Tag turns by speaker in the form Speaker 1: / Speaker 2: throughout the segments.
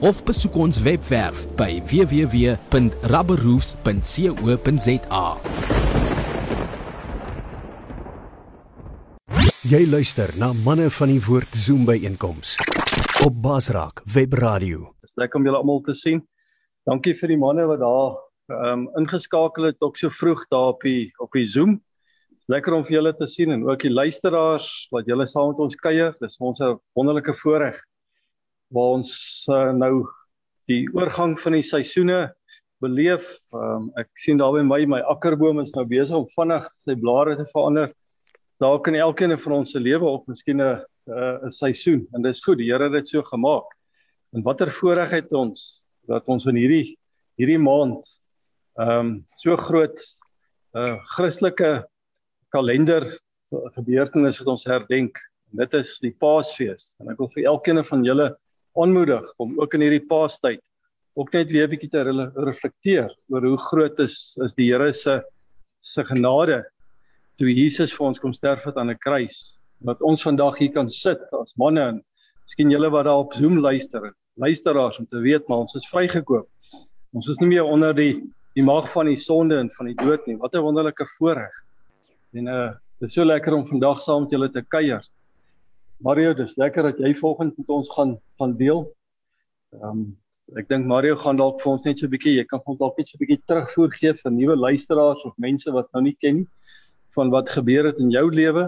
Speaker 1: of besoek ons webwerf by www.rubberroofs.co.za.
Speaker 2: Jy luister na manne van die woord Zoom by einkoms op Basraak Web Radio.
Speaker 3: Dis lekker om julle almal te sien. Dankie vir die manne wat daar ehm um, ingeskakel het ook so vroeg daar op die op die Zoom. Dis lekker om vir julle te sien en ook die luisteraars wat julle saam met ons kuier. Dis ons 'n wonderlike voorreg waar ons uh, nou die oorgang van die seisoene beleef. Um, ek sien daar by my my akkerboom is nou besig om vinnig sy blare te verander. Daar kan elkeen van ons se lewe op miskien 'n 'n seisoen en dis goed. Die Here het dit so gemaak. En watter voorreg het ons dat ons in hierdie hierdie maand ehm um, so groot 'n uh, Christelike kalender gebeurtenis wat ons herdenk. En dit is die Paasfees. En ek wil vir elkeen van julle aanmoedig om ook in hierdie paastyd ook net weer 'n bietjie te reflekteer oor hoe groot is is die Here se se genade toe Jesus vir ons kom sterf het aan 'n kruis. Dat ons vandag hier kan sit as manne en miskien julle wat daar op Zoom luister luisteraars om te weet maar ons is vrygekoop. Ons is nie meer onder die die mag van die sonde en van die dood nie. Wat 'n wonderlike voorreg. En uh dit is so lekker om vandag saam met julle te kuier Mario, dis lekker dat jy volgende met ons gaan gaan deel. Ehm um, ek dink Mario gaan dalk vir ons net so 'n bietjie, jy kan ons dalk net so 'n bietjie terugvoer gee vir nuwe luisteraars of mense wat nou nie ken nie van wat gebeur het in jou lewe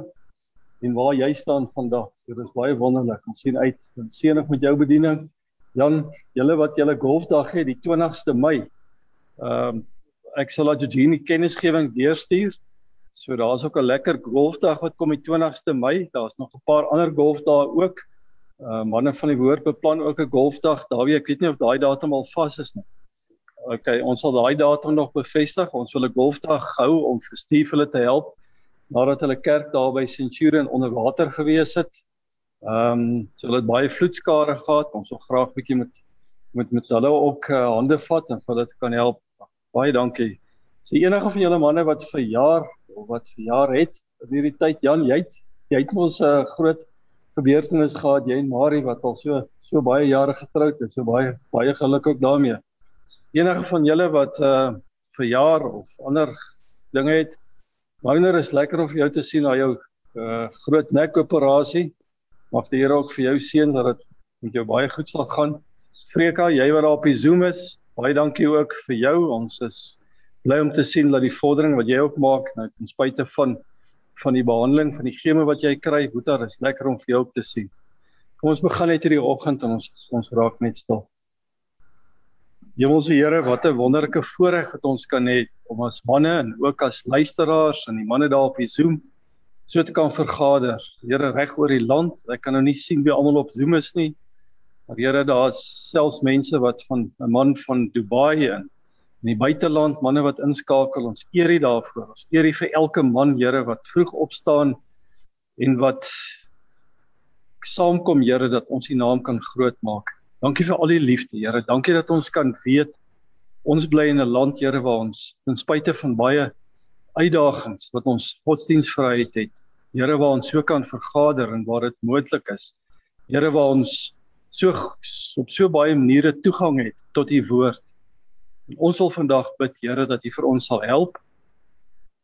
Speaker 3: en waar jy staan vandag. So dis baie wonderlik. Ons sien uit en seënig met jou bediening. Jan, julle wat julle golfdag het die 20ste Mei. Ehm um, ek sal aan Eugenie kennisgewing deurstuur. So daar's ook 'n lekker golfdag wat kom die 20ste Mei. Daar's nog 'n paar ander golfdae ook. Uh manne van die woord beplan ook 'n golfdag. Daar weet ek weet nie of daai datum al vas is nie. OK, ons sal daai datum nog bevestig. Ons wil 'n golfdag hou om vir Steve hulle te help nadat hulle kerk daar by Centurion onder water gewees het. Ehm um, so hulle het baie vloedskade gehad. Ons wil graag bietjie met met met hulle ook uh, hande vat en vir hulle kan help. Baie dankie. So enige van julle manne wat verjaar of wat verjaar het in hierdie tyd Jan jy het jy het mos 'n uh, groot gebeurtenis gehad jy en Marie wat al so so baie jare getroud is so baie baie geluk ook daarmee. Enige van julle wat uh verjaar of ander dinge het wonder is lekker om vir jou te sien na jou uh groot nek operasie mag die Here ook vir jou seën dat dit met jou baie goed sal gaan. Freka jy wat daar op die Zoom is baie dankie ook vir jou. Ons is bly om te sien dat die vordering wat jy ook maak nou ten spyte van van die behandeling van die geme wat jy kry, Boeta, is lekker om vir jou ook te sien. Kom ons begin net hierdie oggend en ons ons raak net stil. Hemelse Here, wat 'n wonderlike voorreg wat ons kan hê om as manne en ook as luisteraars en die manne daar op die Zoom so te kan vergader. Here reg oor die land. Ek kan nou nie sien wie almal op Zoom is nie. Maar Here, daar's selfs mense wat van 'n man van Dubai en in die buiteland manne wat inskakel ons eer U daarvoor. Ons eer vir elke man Here wat vroeg opstaan en wat saamkom Here dat ons U naam kan groot maak dankie vir al die liefde Here. Dankie dat ons kan weet ons bly in 'n land Here waar ons ten spyte van baie uitdagings wat ons godsdienstvryheid het Here waar ons so kan vergader en waar dit moontlik is Here waar ons so op so baie maniere toegang het tot U woord En ons wil vandag bid Here dat U vir ons sal help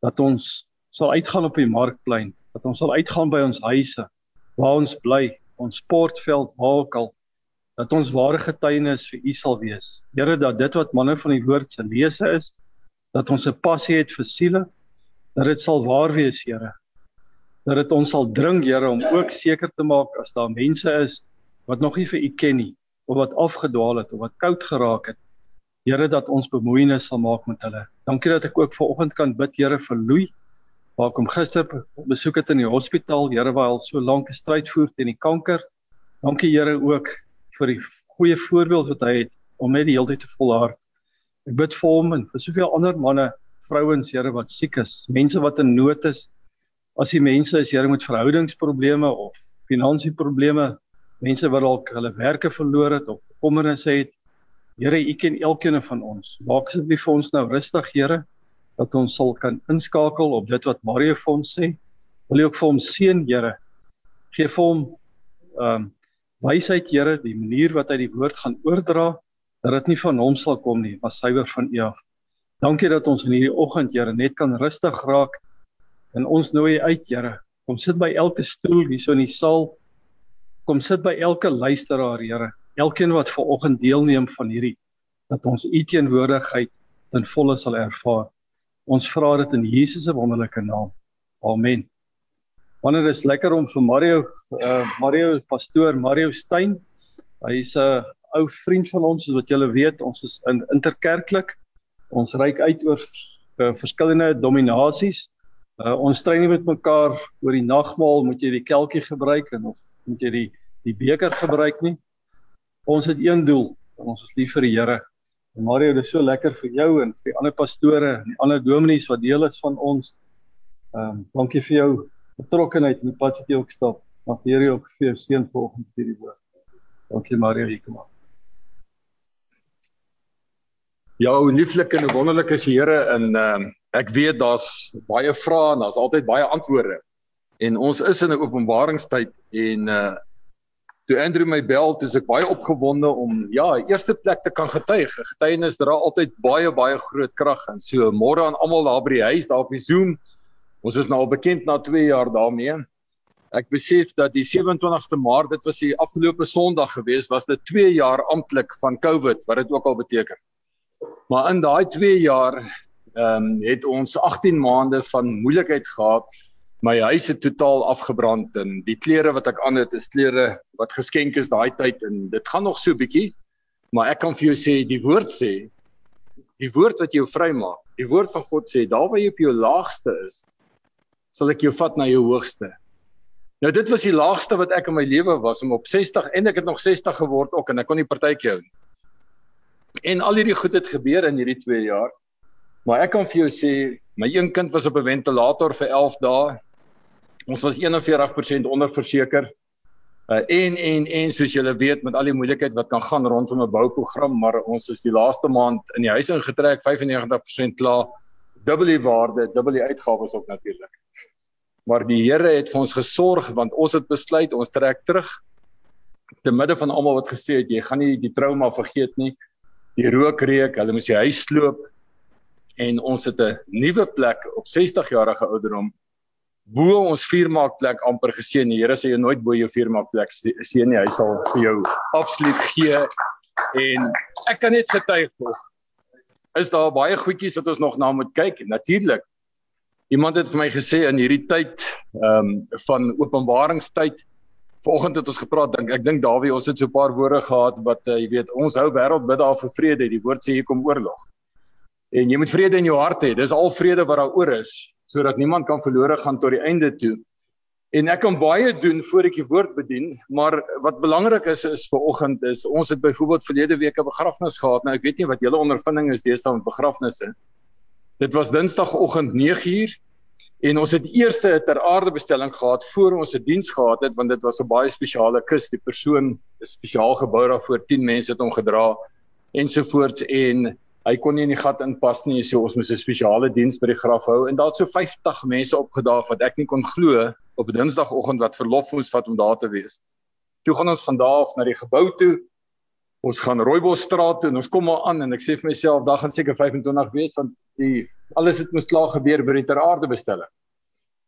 Speaker 3: dat ons sal uitgaan op die markplein, dat ons sal uitgaan by ons huise waar ons bly, ons sportveld, waar ook al dat ons ware getuienis vir U sal wees. Here dat dit wat manne van die woord se lese is, dat ons 'n passie het vir siele, dat dit sal waar wees, Here. Dat dit ons sal dring, Here, om ook seker te maak as daar mense is wat nog nie vir U ken nie of wat afgedwaal het of wat koud geraak het Here dat ons bemoeienis sal maak met hulle. Dankie dat ek ook vanoggend kan bid Here vir Louis. Waar kom gister besoek het in die hospitaal, Here waar hy al so lank gestryd voer teen die kanker. Dankie Here ook vir die goeie voorbeeld wat hy het om net die hele tyd te volhard. Ek bid vir hom en vir soveel ander manne, vrouens, Here wat siek is, mense wat in nood is. As die mense is Here met verhoudingsprobleme of finansieprobleme, mense wat dalk hulle werke verloor het of bekommernisse het. Here, U ken elkeen van ons. Maak asseblief vir ons nou rustig, Here, dat ons sal kan inskakel op dit wat Mario vir ons sê. Wil U ook vir hom seën, Here. Geef vir hom ehm um, wysheid, Here, die manier wat hy die woord gaan oordra, dat dit nie van hom sal kom nie, maar suiwer van U af. Dankie dat ons in hierdie oggend, Here, net kan rustig raak en ons nooi uit, Here. Kom sit by elke stoel hier so in die saal kom sit by elke luisteraar, Here. Elkeen wat ver oggend deelneem van hierdie dat ons u teenwoordigheid ten volle sal ervaar. Ons vra dit in Jesus se wonderlike naam. Amen. Wanneer is lekker om vir Mario uh Mario pastoor Mario Steyn. Hy's 'n uh, ou vriend van ons, soos wat julle weet, ons is in interkerklik. Ons reik uit oor uh, verskillende dominasies. Uh ons stry nie met mekaar oor die nagmaal, moet jy die kelkie gebruik en of moet jy die die beker gebruik nie. Ons het een doel, ons is lief vir die Here. En Mario, dit is so lekker vir jou en vir die ander pastore en die ander dominees wat deel is van ons. Ehm um, dankie vir jou betrokkeheid in die pad wat jy ook stap. Mag die Here ook vir jou seën volgens hierdie woord. Dankie Mario, hier kom aan.
Speaker 4: Ja, hoe lieflik en wonderlik is die Here en ehm um, ek weet daar's baie vrae en daar's altyd baie antwoorde. En ons is in 'n openbaringstyd en uh toe Andrew my bel, dis ek baie opgewonde om ja, eerste plek te kan getuig. Getuienis dra altyd baie baie groot krag en so môre aan almal daar by die huis, daar op die Zoom. Ons is nou al bekend na 2 jaar daarmee. Ek besef dat die 27ste Maart, dit was die afgelope Sondag gewees, was dit 2 jaar amptelik van COVID, wat dit ook al beteken. Maar in daai 2 jaar ehm um, het ons 18 maande van moeilikheid gehad my huis het totaal afgebrand en die klere wat ek aan het is klere wat geskenk is daai tyd en dit gaan nog so bietjie maar ek kan vir jou sê die woord sê die woord wat jou vrymaak die woord van God sê daar waar jy op jou laagste is sal ek jou vat na jou hoogste. Nou dit was die laagste wat ek in my lewe was om op 60 en ek het nog 60 geword ook en ek kon nie partytjie hou en al hierdie goed het gebeur in hierdie 2 jaar maar ek kan vir jou sê my een kind was op 'n ventilator vir 11 dae Ons was 41% onderverseker. Uh en en en soos julle weet met al die moeilikheid wat kan gaan rondom 'n bouprogram, maar ons is die laaste maand in die huis ingetrek 95% klaar. Dubbele waarde, dubbele uitgawes ook natuurlik. Maar die Here het vir ons gesorg want ons het besluit ons trek terug te midde van almal wat gesê het jy gaan nie die trauma vergeet nie. Die rookreuk, hulle moes die huis sloop en ons het 'n nuwe plek op 60 jarige ouderdom bo ons vuurmaakplek amper geseën. Die Here sê jy nooit bo jou vuurmaakplek seën nie. Hy sal vir jou absoluut gee. En ek kan net getuig volg. Is daar baie goedjies wat ons nog na moet kyk? Natuurlik. Iemand het vir my gesê in hierdie tyd ehm um, van openbaringstyd Vanoggend het ons gepraat dink ek dink Dawie ons het so 'n paar woorde gehad wat uh, jy weet ons hou wêreld bid daar vir vrede die woord sê hier kom oorlog en jy moet vrede in jou hart hê dis al vrede wat daar oor is sodat niemand kan verlore gaan tot die einde toe. En ek kan baie doen voor ek die woord bedien, maar wat belangrik is is vir oggend is ons het byvoorbeeld verlede week 'n begrafnis gehad. Nou ek weet nie wat julle ondervinding is deesdae met begrafnisse. Dit was Dinsdagoggend 9uur en ons het eerste ter aarde bestelling gehad voor ons se diens gehad het want dit was 'n baie spesiale kus. Die persoon is spesiaal gebou daarvoor 10 mense het hom gedra ensovoorts en hy kon nie in die gat inpas nie so ons moes 'n spesiale diens by die graf hou en daar het so 50 mense opgedaag wat ek nie kon glo op Dinsdagoggend wat verlof moes vat om daar te wees. Toe gaan ons van daar af na die gebou toe. Ons gaan Rooibosstraat toe en ons kom maar aan en ek sê vir myself daar gaan seker 25 wees want die alles het mos klaar gebeur by die ter aarde bestelling.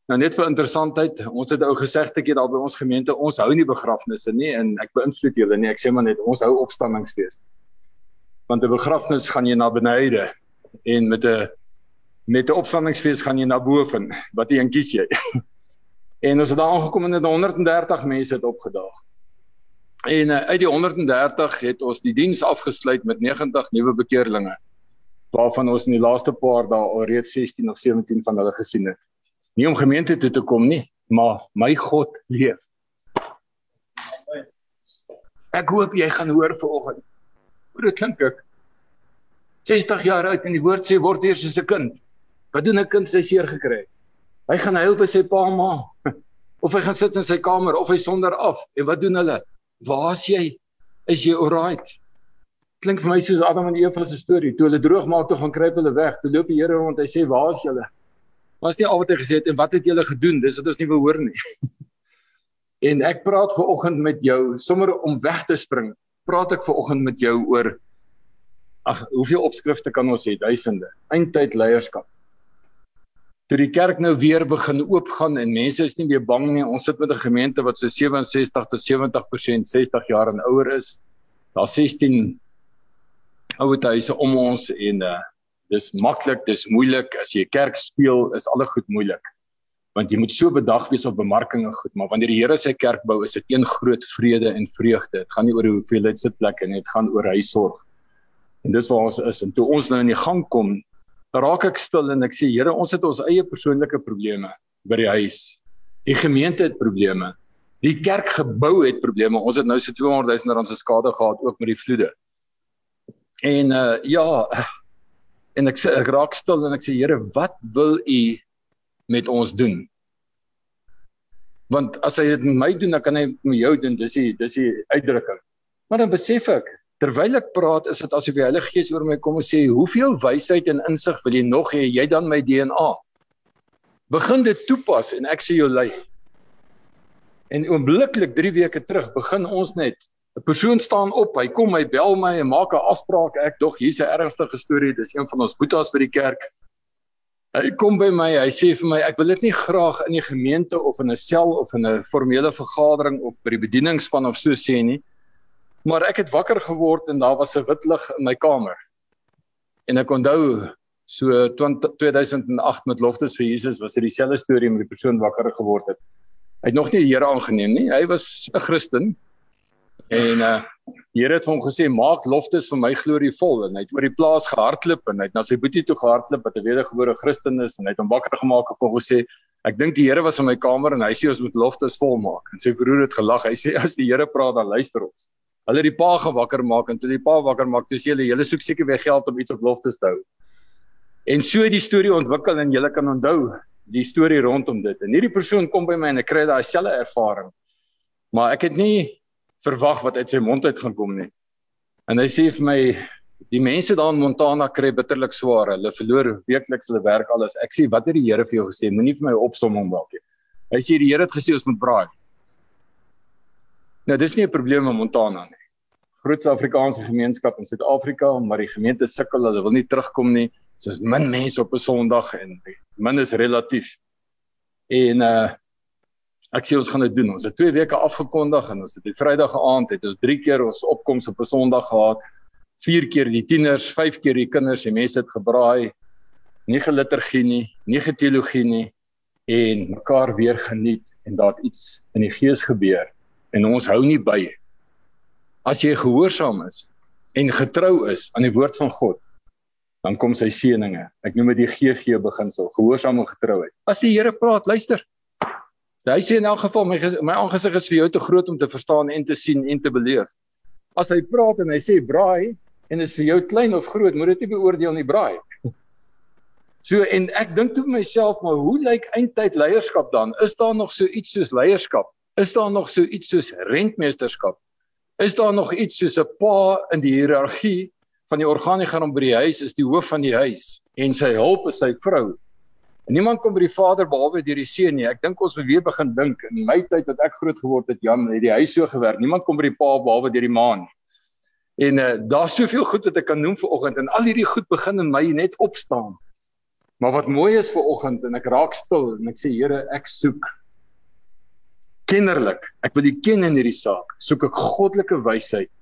Speaker 4: Nou net vir interessantheid, ons het ou gesegdetjie daar by ons gemeente, ons hou nie begrafnisse nie en ek beïnvloed julle nie. Ek sê maar net ons hou opstanningsfees want 'n begrafnis gaan jy na benede en met 'n met 'n opstandingsfees gaan jy na bo van wat jy kies jy. en ons het daar aangekom en het 130 mense het opgedaag. En uh, uit die 130 het ons die diens afgesluit met 90 nuwe bekeerlinge waarvan ons in die laaste paar dae al reeds 16 of 17 van hulle gesien het. Nie om gemeente toe te kom nie, maar my God leef. Ek hoop jy gaan hoor vanoggend. Hoe dit klink ek 60 jaar oud en die woord sê word weer soos 'n kind. Wat doen 'n kind as hy seer gekry het? Hy gaan huil by sy pa en ma. Of hy gaan sit in sy kamer of hy sonder af. En wat doen hulle? Waar is jy? Is jy alright? Klink vir my soos Adam en Eva se storie. Toe hulle droog maak, toe gaan kruip hulle weg. Toe loop die Here rond. Hy sê, "Waar is julle?" Was nie al wat hy gesê het en wat het julle gedoen? Dis wat ons nie wil hoor nie. en ek praat ver oggend met jou sommer om weg te spring. Praat ek ver oggend met jou oor ag, hoeveel opskrifte kan ons hê? Duisende. Eindtyd leierskap. Toe die kerk nou weer begin oopgaan en mense is nie meer bang nie. Ons sit met 'n gemeente wat so 67 tot 70% 60 jaar en ouer is. Daar's 16 ouer huise om ons en uh dis maklik, dis moeilik as jy kerk speel, is alle goed moeilik. Want jy moet so bedag wees op bemarking en goed, maar wanneer die Here sy kerk bou, is dit een groot vrede en vreugde. Dit gaan nie oor hoeveel sitplekke nie, dit gaan oor hy sorg. En dis waar ons is en toe ons nou in die gang kom, raak ek stil en ek sê Here, ons het ons eie persoonlike probleme by die huis. Die gemeente het probleme. Die kerkgebou het probleme. Ons het nou so 200 000 rand se skade gehad ook met die vloede. En uh ja, en ek sê ek raak stil en ek sê Here, wat wil U met ons doen? Want as hy dit met my doen, dan kan hy met jou doen. Dis die dis die uitdrukking. Maar dan besef ek, terwyl ek praat, is dit asof die Heilige Gees oor my kom en sê, "Hoeveel wysheid en insig wil jy nog hê? Jy dan my DNA." Begin dit toepas en ek sê jou lei. En oombliklik 3 weke terug begin ons net 'n persoon staan op, hy kom, hy bel my en maak 'n afspraak. Ek dog hier's 'n ernstige storie. Dis een van ons boetas by die kerk. Hy kom by my, hy sê vir my, ek wil dit nie graag in die gemeente of in 'n sel of in 'n formele vergadering of by die bedieningspan of so sê nie. Maar ek het wakker geword en daar was 'n wit lig in my kamer. En ek onthou so 20, 2008 met loftes vir Jesus was dit dieselfde storie met die persoon wakker geword het. Hy het nog nie die Here aangeneem nie. Hy was 'n Christen, En uh die Here het hom gesê maak loftes vir my glorie vol en hy het oor die plaas gehardloop en hy het na sy boetie toe gehardloop wat 'n wedergebore Christen is en hy het hom wakker gemaak en vir hom gesê ek dink die Here was in my kamer en hy sê ons moet loftes vol maak en sy broer het gelag hy sê as die Here praat dan luister ons. Hulle het die pa gewakker maak en toe die pa wakker maak toe sê hulle julle soek seker weer geld om iets op loftes te hou. En so het die storie ontwikkel en julle kan onthou die storie rondom dit. En hierdie persoon kom by my en ek kry daai selfe ervaring. Maar ek het nie verwag wat uit sy mond uit gaan kom nie. En hy sê vir my die mense daar in Montana kry bitterlik swaar. Hulle verloor weekliks hulle werk alles. Ek sê wat het die Here vir jou gesê? Moenie vir my opsomming maak nie. Hy sê die Here het gesê ons moet braai. Nou dis nie 'n probleem in Montana nie. Grootste Afrikaanse gemeenskap in Suid-Afrika, maar die gemeente sukkel, hulle wil nie terugkom nie. Soos min mense op 'n Sondag en min is relatief. En uh Ek sê ons gaan dit doen. Ons het 2 weke afgekondig en ons het die Vrydag aand het ons 3 keer ons opkoms op 'n Sondag gehad. 4 keer die tieners, 5 keer die kinders, die mense het gebraai. Nie geliturgie nie, nie geteologie nie en mekaar weer geniet en daar iets in die gees gebeur en ons hou nie by. As jy gehoorsaam is en getrou is aan die woord van God, dan kom sy seëninge. Ek noem dit die GG beginsel, gehoorsaam en getrouheid. As die Here praat, luister. Nou, hy sê in elk geval my my aangesig is vir jou te groot om te verstaan en te sien en te beleef. As hy praat en hy sê braai en is vir jou klein of groot, moet dit nie beoordeel nie braai. So en ek dink toe myself maar hoe lyk eintyd leierskap dan? Is daar nog so iets soos leierskap? Is daar nog so iets soos rentmeesterskap? Is daar nog iets soos 'n pa in die hiërargie van die organigram by die huis is die hoof van die huis en sy hulp is sy vrou En niemand kom by die Vader behalwe deur die Seun nie. Ek dink ons moet weer begin dink in my tyd wat ek groot geword het, Jan, het die huis so gewerk. Niemand kom by die Pa behalwe deur die Ma nie. En uh, daar's soveel goed wat ek kan noem vir oggend en al hierdie goed begin in my net opstaan. Maar wat mooi is vir oggend en ek raak stil en ek sê Here, ek soek kinderlik. Ek wil U ken in hierdie saak. Soek ek goddelike wysheid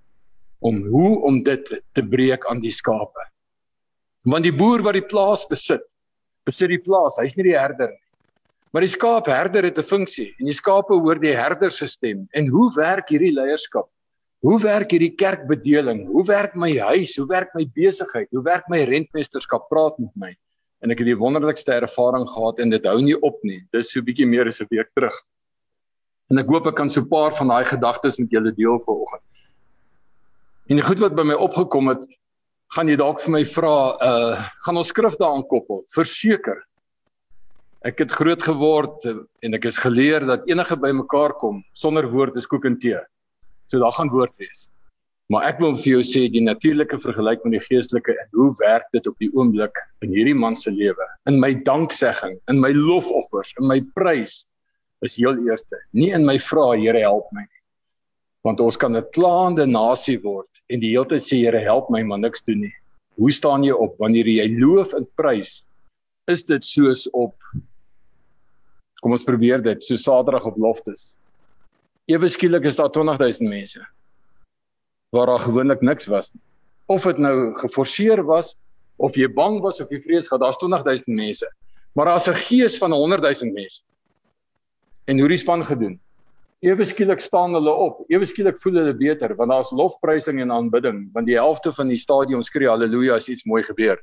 Speaker 4: om hoe om dit te breek aan die skape. Want die boer wat die plaas besit, besit die plaas. Hy's nie die herder nie. Maar die skaapherder het 'n funksie en die skape hoor die herder se stem. En hoe werk hierdie leierskap? Hoe werk hierdie kerkbedeling? Hoe werk my huis? Hoe werk my besigheid? Hoe werk my rentmeesterskap? Praat met my. En ek het die wonderlikste ervaring gehad en dit hou nie op nie. Dis so bietjie meer as 'n week terug. En ek hoop ek kan so 'n paar van daai gedagtes met julle deel vanoggend. En die goed wat by my opgekom het, gaan jy dalk vir my vra, uh, gaan ons skrif daaraan koppel? Verseker. Ek het groot geword en ek is geleer dat enige bymekaar kom sonder woord is koek en tee. So daar gaan woord wees. Maar ek wil vir jou sê die natuurlike vergelyk met die geestelike en hoe werk dit op die oomblik in hierdie man se lewe? In my danksegging, in my lofoffers, in my prys is heel eerste. Nie in my vra Here help my nie. Want ons kan 'n klaande nasie word en die hele tyd sê Here help my maar niks doen nie. Hoe staan jy op wanneer jy loof en prys? Is dit soos op Kom ons probeer dit so Saterdag op Loftus. Ewe skielik is daar 20000 mense waar daar gewoonlik niks was nie. Of dit nou geforseer was of jy bang was of jy vrees gehad, daar's 20000 mense. Maar daar's 'n gees van 100000 mense. En hoe die span gedoen? Ewe skielik staan hulle op. Ewe skielik voel hulle beter want daar's lofprysing en aanbidding want die helfte van die stadion skree haleluja as iets mooi gebeur.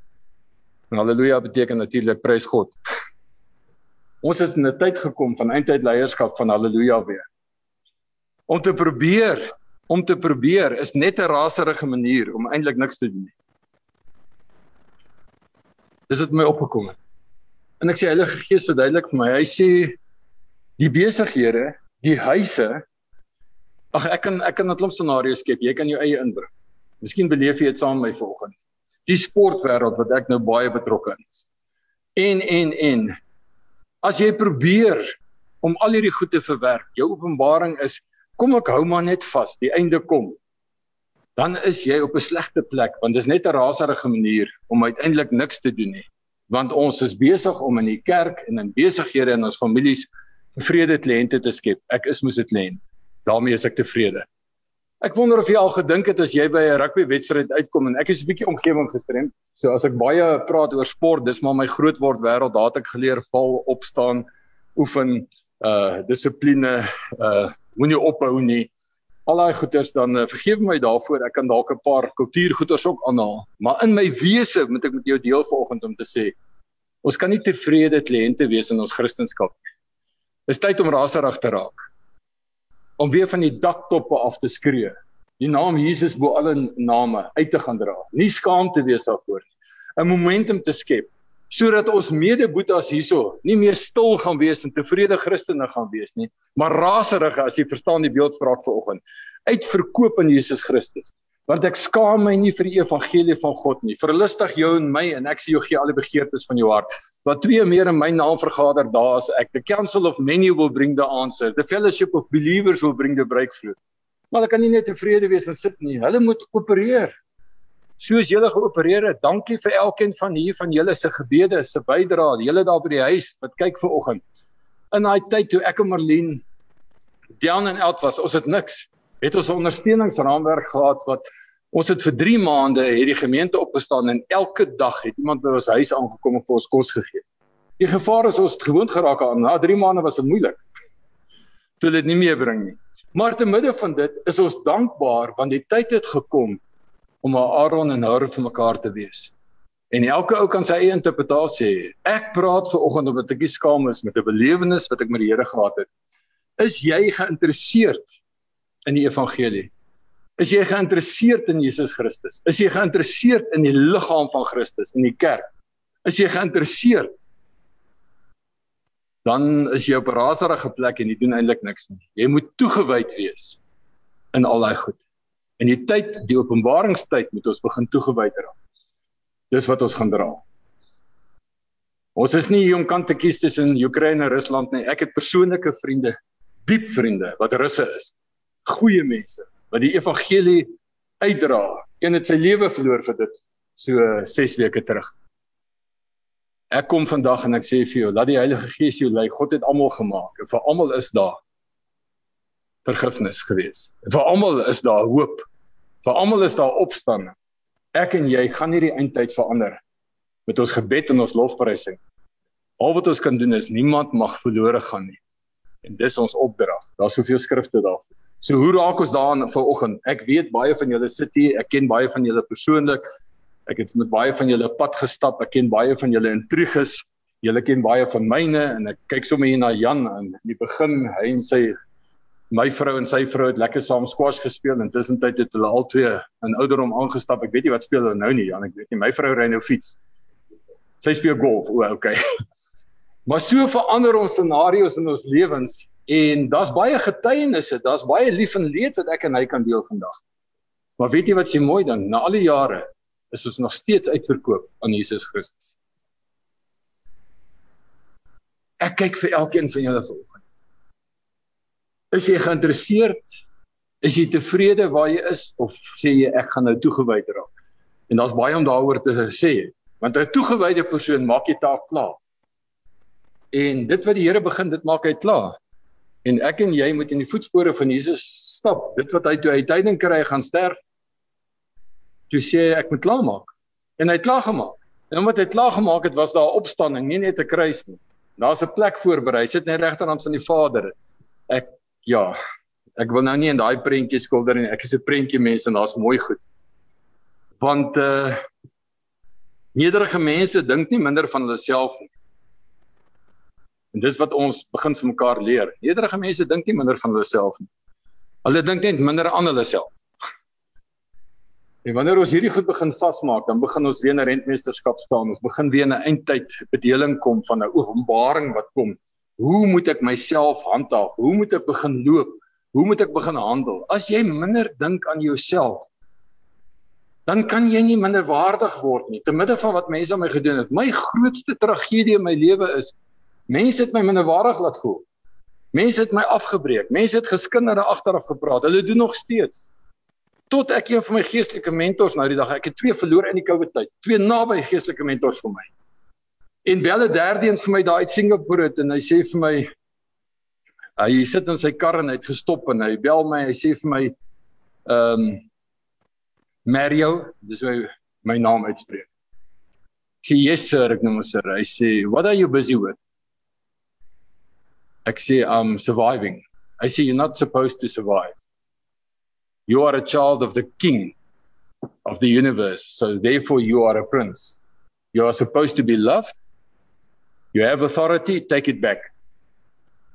Speaker 4: En haleluja beteken natuurlik prys God. Ons het in 'n tyd gekom van eindtyd leierskap van haleluja weer. Om te probeer, om te probeer is net 'n raserige manier om eintlik niks te doen nie. Dis dit my opgekom het. En ek sê Heilige Gees verduidelik vir my. Hy sê die besighede, die huise Ag ek kan ek kan 'n klomp scenario's skep. Jy kan jou eie inbring. Miskien beleef jy dit saam met my vanoggend. Die sportwêreld wat ek nou baie betrokke is. En en en as jy probeer om al hierdie goed te verwerk, jou openbaring is kom ek hou maar net vas, die einde kom. Dan is jy op 'n slegte plek want dis net 'n raserige manier om uiteindelik niks te doen nie. Want ons is besig om in die kerk en in besighede en ons families vrede kliënte te skep. Ek is mos 'n kliënt. daarmee is ek tevrede. Ek wonder of jy al gedink het as jy by 'n rugbywedstryd uitkom en ek is 'n bietjie omgewing gestremd. So as ek baie praat oor sport, dis maar my grootword wêreld. Daar het ek geleer val, opstaan, oefen, uh dissipline, uh moenie ophou nie. Al daai goeders dan uh, vergeef my daarvoor. Ek kan dalk 'n paar kultuurgoeders ook aanhaal, maar in my wese moet ek met jou deel vanoggend om te sê ons kan nie tevrede kliënte wees in ons kristendom nie. Dis tyd om raserig te raak. Om weer van die daktoppe af te skree. Die naam Jesus bo alle name uit te gaan dra. Nie skaam te wees daarvoor nie. 'n Momentum te skep sodat ons medeboetas hierso nie meer stil gaan wees en tevrede Christene gaan wees nie, maar raserig as jy verstaan die beeldspraak vanoggend. Uitverkoop in Jesus Christus want ek skaam my nie vir die evangelie van God nie. Verlustig jou en my en ek sê jou gee al die begeertes van jou hart. Wat twee meer in my naam vergader, daar is ek. The council of many will bring the answer. The fellowship of believers will bring the breakthrough. Maar ek kan nie net tevrede wees en sit nie. Hulle moet opereer. Soos julle geopereer het. Dankie vir elkeen van hier van julle se gebede, se bydrae. Julle daar by die huis wat kyk vir oggend. In daai tyd toe ek en Marlene down and out was, ons het niks het ons 'n ondersteuningsraamwerk gehad wat ons het vir 3 maande hierdie gemeente opgestaan en elke dag het iemand by ons huis aangekom en vir ons kos gegee. Die gevaar is ons het gewoond geraak aan. Na 3 maande was dit moeilik. Toe dit nie meer bring nie. Maar te midde van dit is ons dankbaar want die tyd het gekom om Aaron en Hur vir mekaar te wees. En elke ou kan sy eie interpretasie hê. Ek praat ver oggend omdat ek skaam is met 'n belewenis wat ek met die Here gehad het. Is jy geïnteresseerd in die evangelie? Is jy geïnteresseerd in Jesus Christus? Is jy geïnteresseerd in die liggaam van Christus in die kerk? Is jy geïnteresseerd? Dan is jy op 'n raserige plek en jy doen eintlik niks nie. Jy moet toegewyd wees in al daai goed. In die tyd, die openbaringstyd moet ons begin toegewyd raak. Dis wat ons gaan dra. Ons is nie hier om kant te kies tussen Oekraïne en Rusland nie. Ek het persoonlike vriende, diep vriende wat Russe is goeie mense wat die evangelie uitdra. Een het sy lewe verloor vir dit so 6 weke terug. Ek kom vandag en ek sê vir jou, laat die Heilige Gees jou lei. God het almal gemaak en vir almal is daar vergifnis gewees. Vir almal is daar hoop. Vir almal is daar opstanding. Ek en jy gaan hierdie eindtyd verander met ons gebed en ons lofprysing. Al wat ons kan doen is niemand mag verlore gaan nie. En dis ons opdrag. Daar's soveel skrifte daarvoor. So hoe raak ons daaraan vanoggend? Ek weet baie van julle sit hier, ek ken baie van julle persoonlik. Ek het met baie van julle pad gestap. Ek ken baie van julle intriges. Julle ken baie van myne en ek kyk sommer hier na Jan en in die begin hy en sy my vrou en sy vrou het lekker saam squash gespeel en tussentyd het hulle al twee in ouderdom aangestap. Ek weet nie wat speel hulle nou nie, Jan, ek weet nie. My vrou ry nou fiets. Sy speel golf. O, okay. Maar so verander ons scenario's in ons lewens en daar's baie getuienisse, daar's baie lief en leed wat ek en hy kan deel vandag. Maar weet jy wat se mooi ding? Na al die jare is ons nog steeds uitverkoop aan Jesus Christus. Ek kyk vir elkeen van julle vanoggend. Is jy geïnteresseerd? Is jy tevrede waar jy is of sê jy ek gaan nou toegewyd raak? En daar's baie om daaroor te sê, want 'n toegewyde persoon maak jy taak klaar. En dit wat die Here begin, dit maak hy klaar. En ek en jy moet in die voetspore van Jesus stap. Dit wat hy toe hy tyding kry gaan sterf. Toe sê hy ek moet klaar maak. En hy het klaar gemaak. En omdat hy klaar gemaak het, was daar opstanding, nie net 'n kruis nie. Daar's 'n plek voorberei. Sit net regterhand van die Vader. Ek ja, ek wil nou nie in daai prentjie skilder nie. Ek is 'n prentjie mens en daar's mooi goed. Want uh nederige mense dink nie minder van hulle self nie. En dis wat ons begin vir mekaar leer. Nederige mense dink nie minder van hulle self nie. Hulle dink net minder aan hulle self. En wanneer ons hierdie goed begin vasmaak, dan begin ons weer 'n rentmeesterskap staan. Ons begin weer 'n eindtyd bedeling kom van 'n openbaring wat kom Hoe moet ek myself handhaaf? Hoe moet ek begin loop? Hoe moet ek begin handel? As jy minder dink aan jouself, dan kan jy nie minder waardig word nie. Te midde van wat mense aan my gedoen het, my grootste tragedie in my lewe is mense het my minder waardig laat voel. Mense het my afgebreek. Mense het geskinder agteraf gepraat. Hulle doen nog steeds. Tot ek een van my geestelike mentors nou die dag, ek het twee verloor in die COVID tyd. Twee naby geestelike mentors vir my. En bel 'n derde een vir my daar uit Singapore het, en hy sê vir my hy sit in sy kar en hy het gestop en hy bel my hy sê vir my ehm um, Mario dis hoe my naam uitspreek. Ek sê yes sir ek noem hom sir. Hy sê what are you busy with? Ek sê I'm surviving. I say you're not supposed to survive. You are a child of the king of the universe so therefore you are a prince. You are supposed to be loved You have authority, take it back.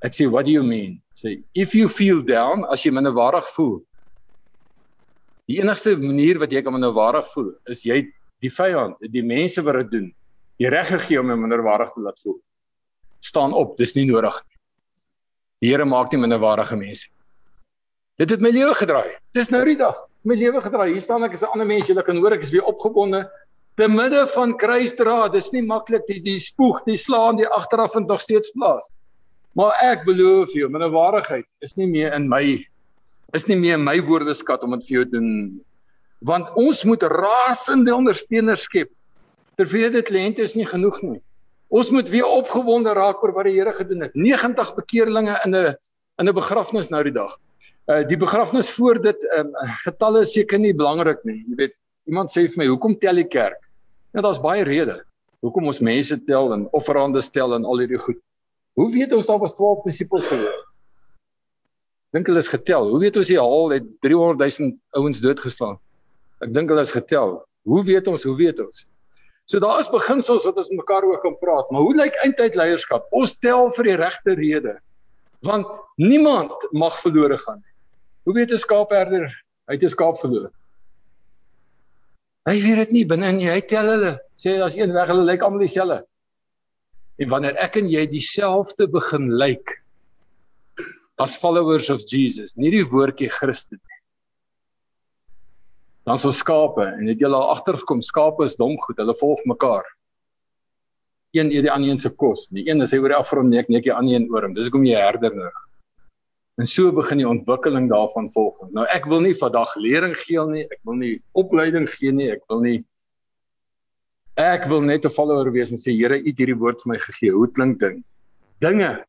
Speaker 4: Ek sê, what do you mean? Sê, if you feel down, as jy minderwaardig voel. Die enigste manier wat jy kan minderwaardig voel, is jy die vyand, die mense wat dit doen, die reg gegee om minderwaardig te laat voel. Staan op, dis nie nodig nie. Die Here maak nie minderwaardige mense. Dit het my lewe gedraai. Dis nou die dag. My lewe gedraai. Hier staan ek as 'n ander mens, jy kan hoor ek is weer opgebonde te midde van kruisdra, dis nie maklik die die spoeg, die slaan, die agteraf vind nog steeds plaas. Maar ek beloof jou, myne waardigheid is nie meer in my is nie meer in my woordeskat om dit vir jou te doen. Want ons moet rasende ondersteuners skep. Terwyl dit lente is nie genoeg nie. Ons moet weer opgewonde raak oor wat die Here gedoen het. 90 bekeerlinge in 'n in 'n begrafnis nou die dag. Uh die begrafnis voor dit um, getalle is seker nie belangrik nie. Jy weet, iemand sê vir my, "Hoekom tel die kerk?" Ja, daar's baie redes hoekom ons mense tel en offerande stel en al hierdie goed. Hoe weet ons daar was 12 disippels gewees? Dink hulle is getel. Hoe weet ons die haal het 300 000 ouens doodgeslaan? Ek dink hulle is getel. Hoe weet ons? Hoe weet ons? So daar is beginsels wat ons mekaar ook kan praat, maar hoe lyk eintlik leierskap? Ons tel vir die regte rede. Want niemand mag verlore gaan nie. Hoe weet 'n skaapherder hy het 'n skaap verloor? Hy weet dit nie binne in jy tel hulle. Sê as een weg hulle lyk almal dieselfde. En wanneer ek en jy dieselfde begin lyk as followers of Jesus, nie die woordjie Christus nie. Dan so skape en het al agtergekom skape is dom goed, hulle volg mekaar. Een eet die ander een se kos. Die een is hy oor die afgrond nek nek die ander een oor hom. Dis hoekom jy herder nodig. En so begin die ontwikkeling daarvan volg. Nou ek wil nie vandag lering gee nie, ek wil nie opleiding gee nie, ek wil nie ek wil net 'n follower wees en sê Here, U het hierdie woord vir my gegee. Hoe klink dit? Dinge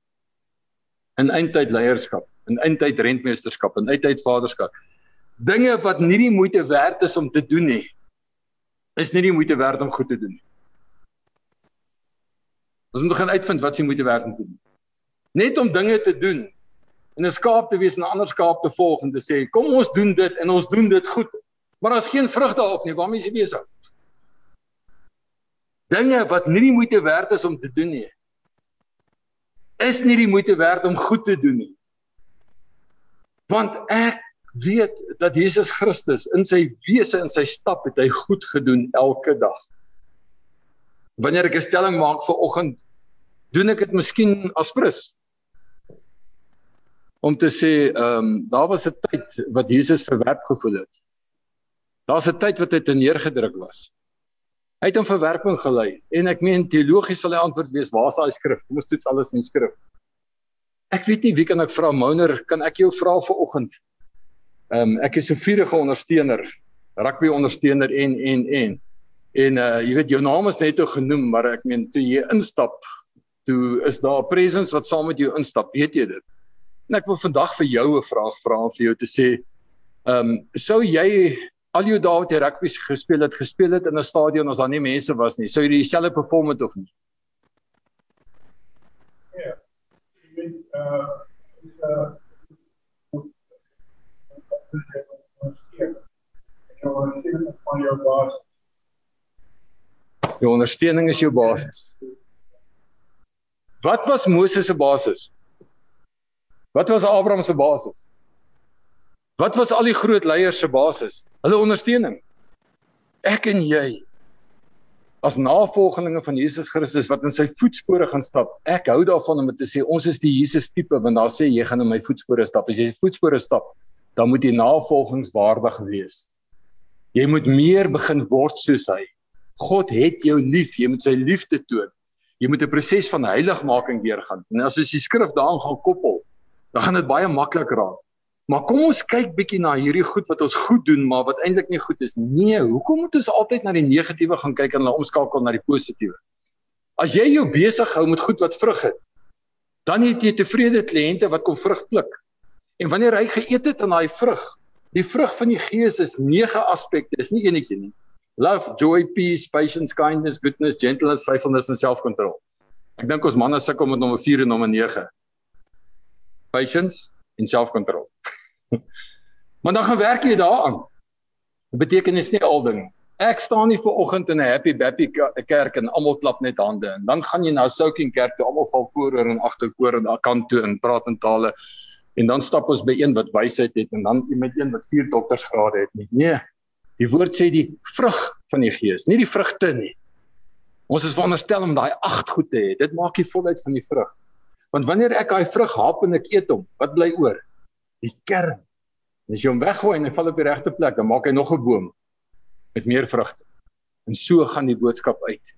Speaker 4: in eindtyd leierskap, in eindtyd rentmeesterskap, in eindtyd vaderskap. Dinge wat nie die moeite werd is om te doen nie. Is nie die moeite werd om goed te doen nie. Ons moet begin uitvind wat se moeite werd om te doen. Net om dinge te doen en 'n skaap te wees en 'n ander skaap te volg en te sê kom ons doen dit en ons doen dit goed. Maar daar's geen vrug daarop nie. Waarmee is jy besig? Dinge wat nie die moeite werd is om te doen nie. Is nie die moeite werd om goed te doen nie. Want ek weet dat Jesus Christus in sy wese en sy stap het hy goed gedoen elke dag. Wanneer ek 'n stelling maak vir oggend, doen ek dit miskien aspres. Om te sê, ehm um, daar was 'n tyd wat Jesus verwerp gevoel het. Daar's 'n tyd wat hy te neergedruk was. Hy het 'n verwerping gelei en ek meen teologies sal die antwoord wees, waar is daai skrif? Kom ons toets alles in skrif. Ek weet nie wie kan ek vra Mouner, kan ek jou vra vir oggend? Ehm um, ek is 'n vurige ondersteuner, rugby ondersteuner en en en en uh jy weet jou naam is net toe genoem, maar ek meen toe jy instap, toe is daar 'n presence wat saam met jou instap, weet jy dit? En ek wil vandag vir jou 'n vraag vra vir jou te sê, ehm um, sou jy al jou dae wat jy rugby gespeel het, gespeel het in 'n stadion as daar nie mense was nie, sou jy dieselfde perform het of nie?
Speaker 5: Ja. Ek weet uh uh
Speaker 4: Jou ondersteuning is jou basis. Wat was Moses se basis? Wat was Abraham se basis? Wat was al die groot leiers se basis? Hulle ondersteuning. Ek en jy as navolgelinge van Jesus Christus wat in sy voetspore gaan stap. Ek hou daarvan om te sê ons is die Jesus tipe want daar sê jy gaan in my voetspore stap. As jy voetspore stap, dan moet jy navolgingswaardig wees. Jy moet meer begin word soos hy. God het jou lief, jy moet sy liefde toon. Jy moet 'n proses van heiligmaking deurgaan. En as jy die skrif daaraan gaan koppel, dan gaan dit baie maklik raak. Maar kom ons kyk bietjie na hierdie goed wat ons goed doen, maar wat eintlik nie goed is nie. Nee, hoekom moet ons altyd na die negatiewe gaan kyk en hulle omskakel na die positiewe? As jy jou besig hou met goed wat vrug het, dan het jy tevrede kliënte wat kom vrug pluk. En wanneer hy geëet het aan daai vrug, die vrug van die gees is nege aspekte, is nie enetjie nie. Love, joy, peace, patience, kindness, goodness, gentleness, faithfulness en self-control. Ek dink ons manne sukkel met nommer 4 en nommer 9. Patience en self-control. maar dan gaan werk jy daaraan. Dit beteken is nie al ding. Ek staan nie ver oggend in 'n happy bappy kerk en almal klap net hande en dan gaan jy na Soaking kerk toe almal val vooroor en agterkoor en aan kant toe en praat in tale en dan stap ons by een wat wysheid het en dan met een wat vier doktorsgrade het nie. Nee. Die woord sê die vrug van die gees, nie die vrugte nie. Ons is veronderstel om daai agt goed te hê. Dit maak die volheid van die vrug. Want wanneer ek daai vrug hap en ek eet hom, wat bly oor? Die kern. En as jy hom weggooi en hy val op die regte plek, dan maak hy nog 'n boom met meer vrugte. En so gaan die boodskap uit.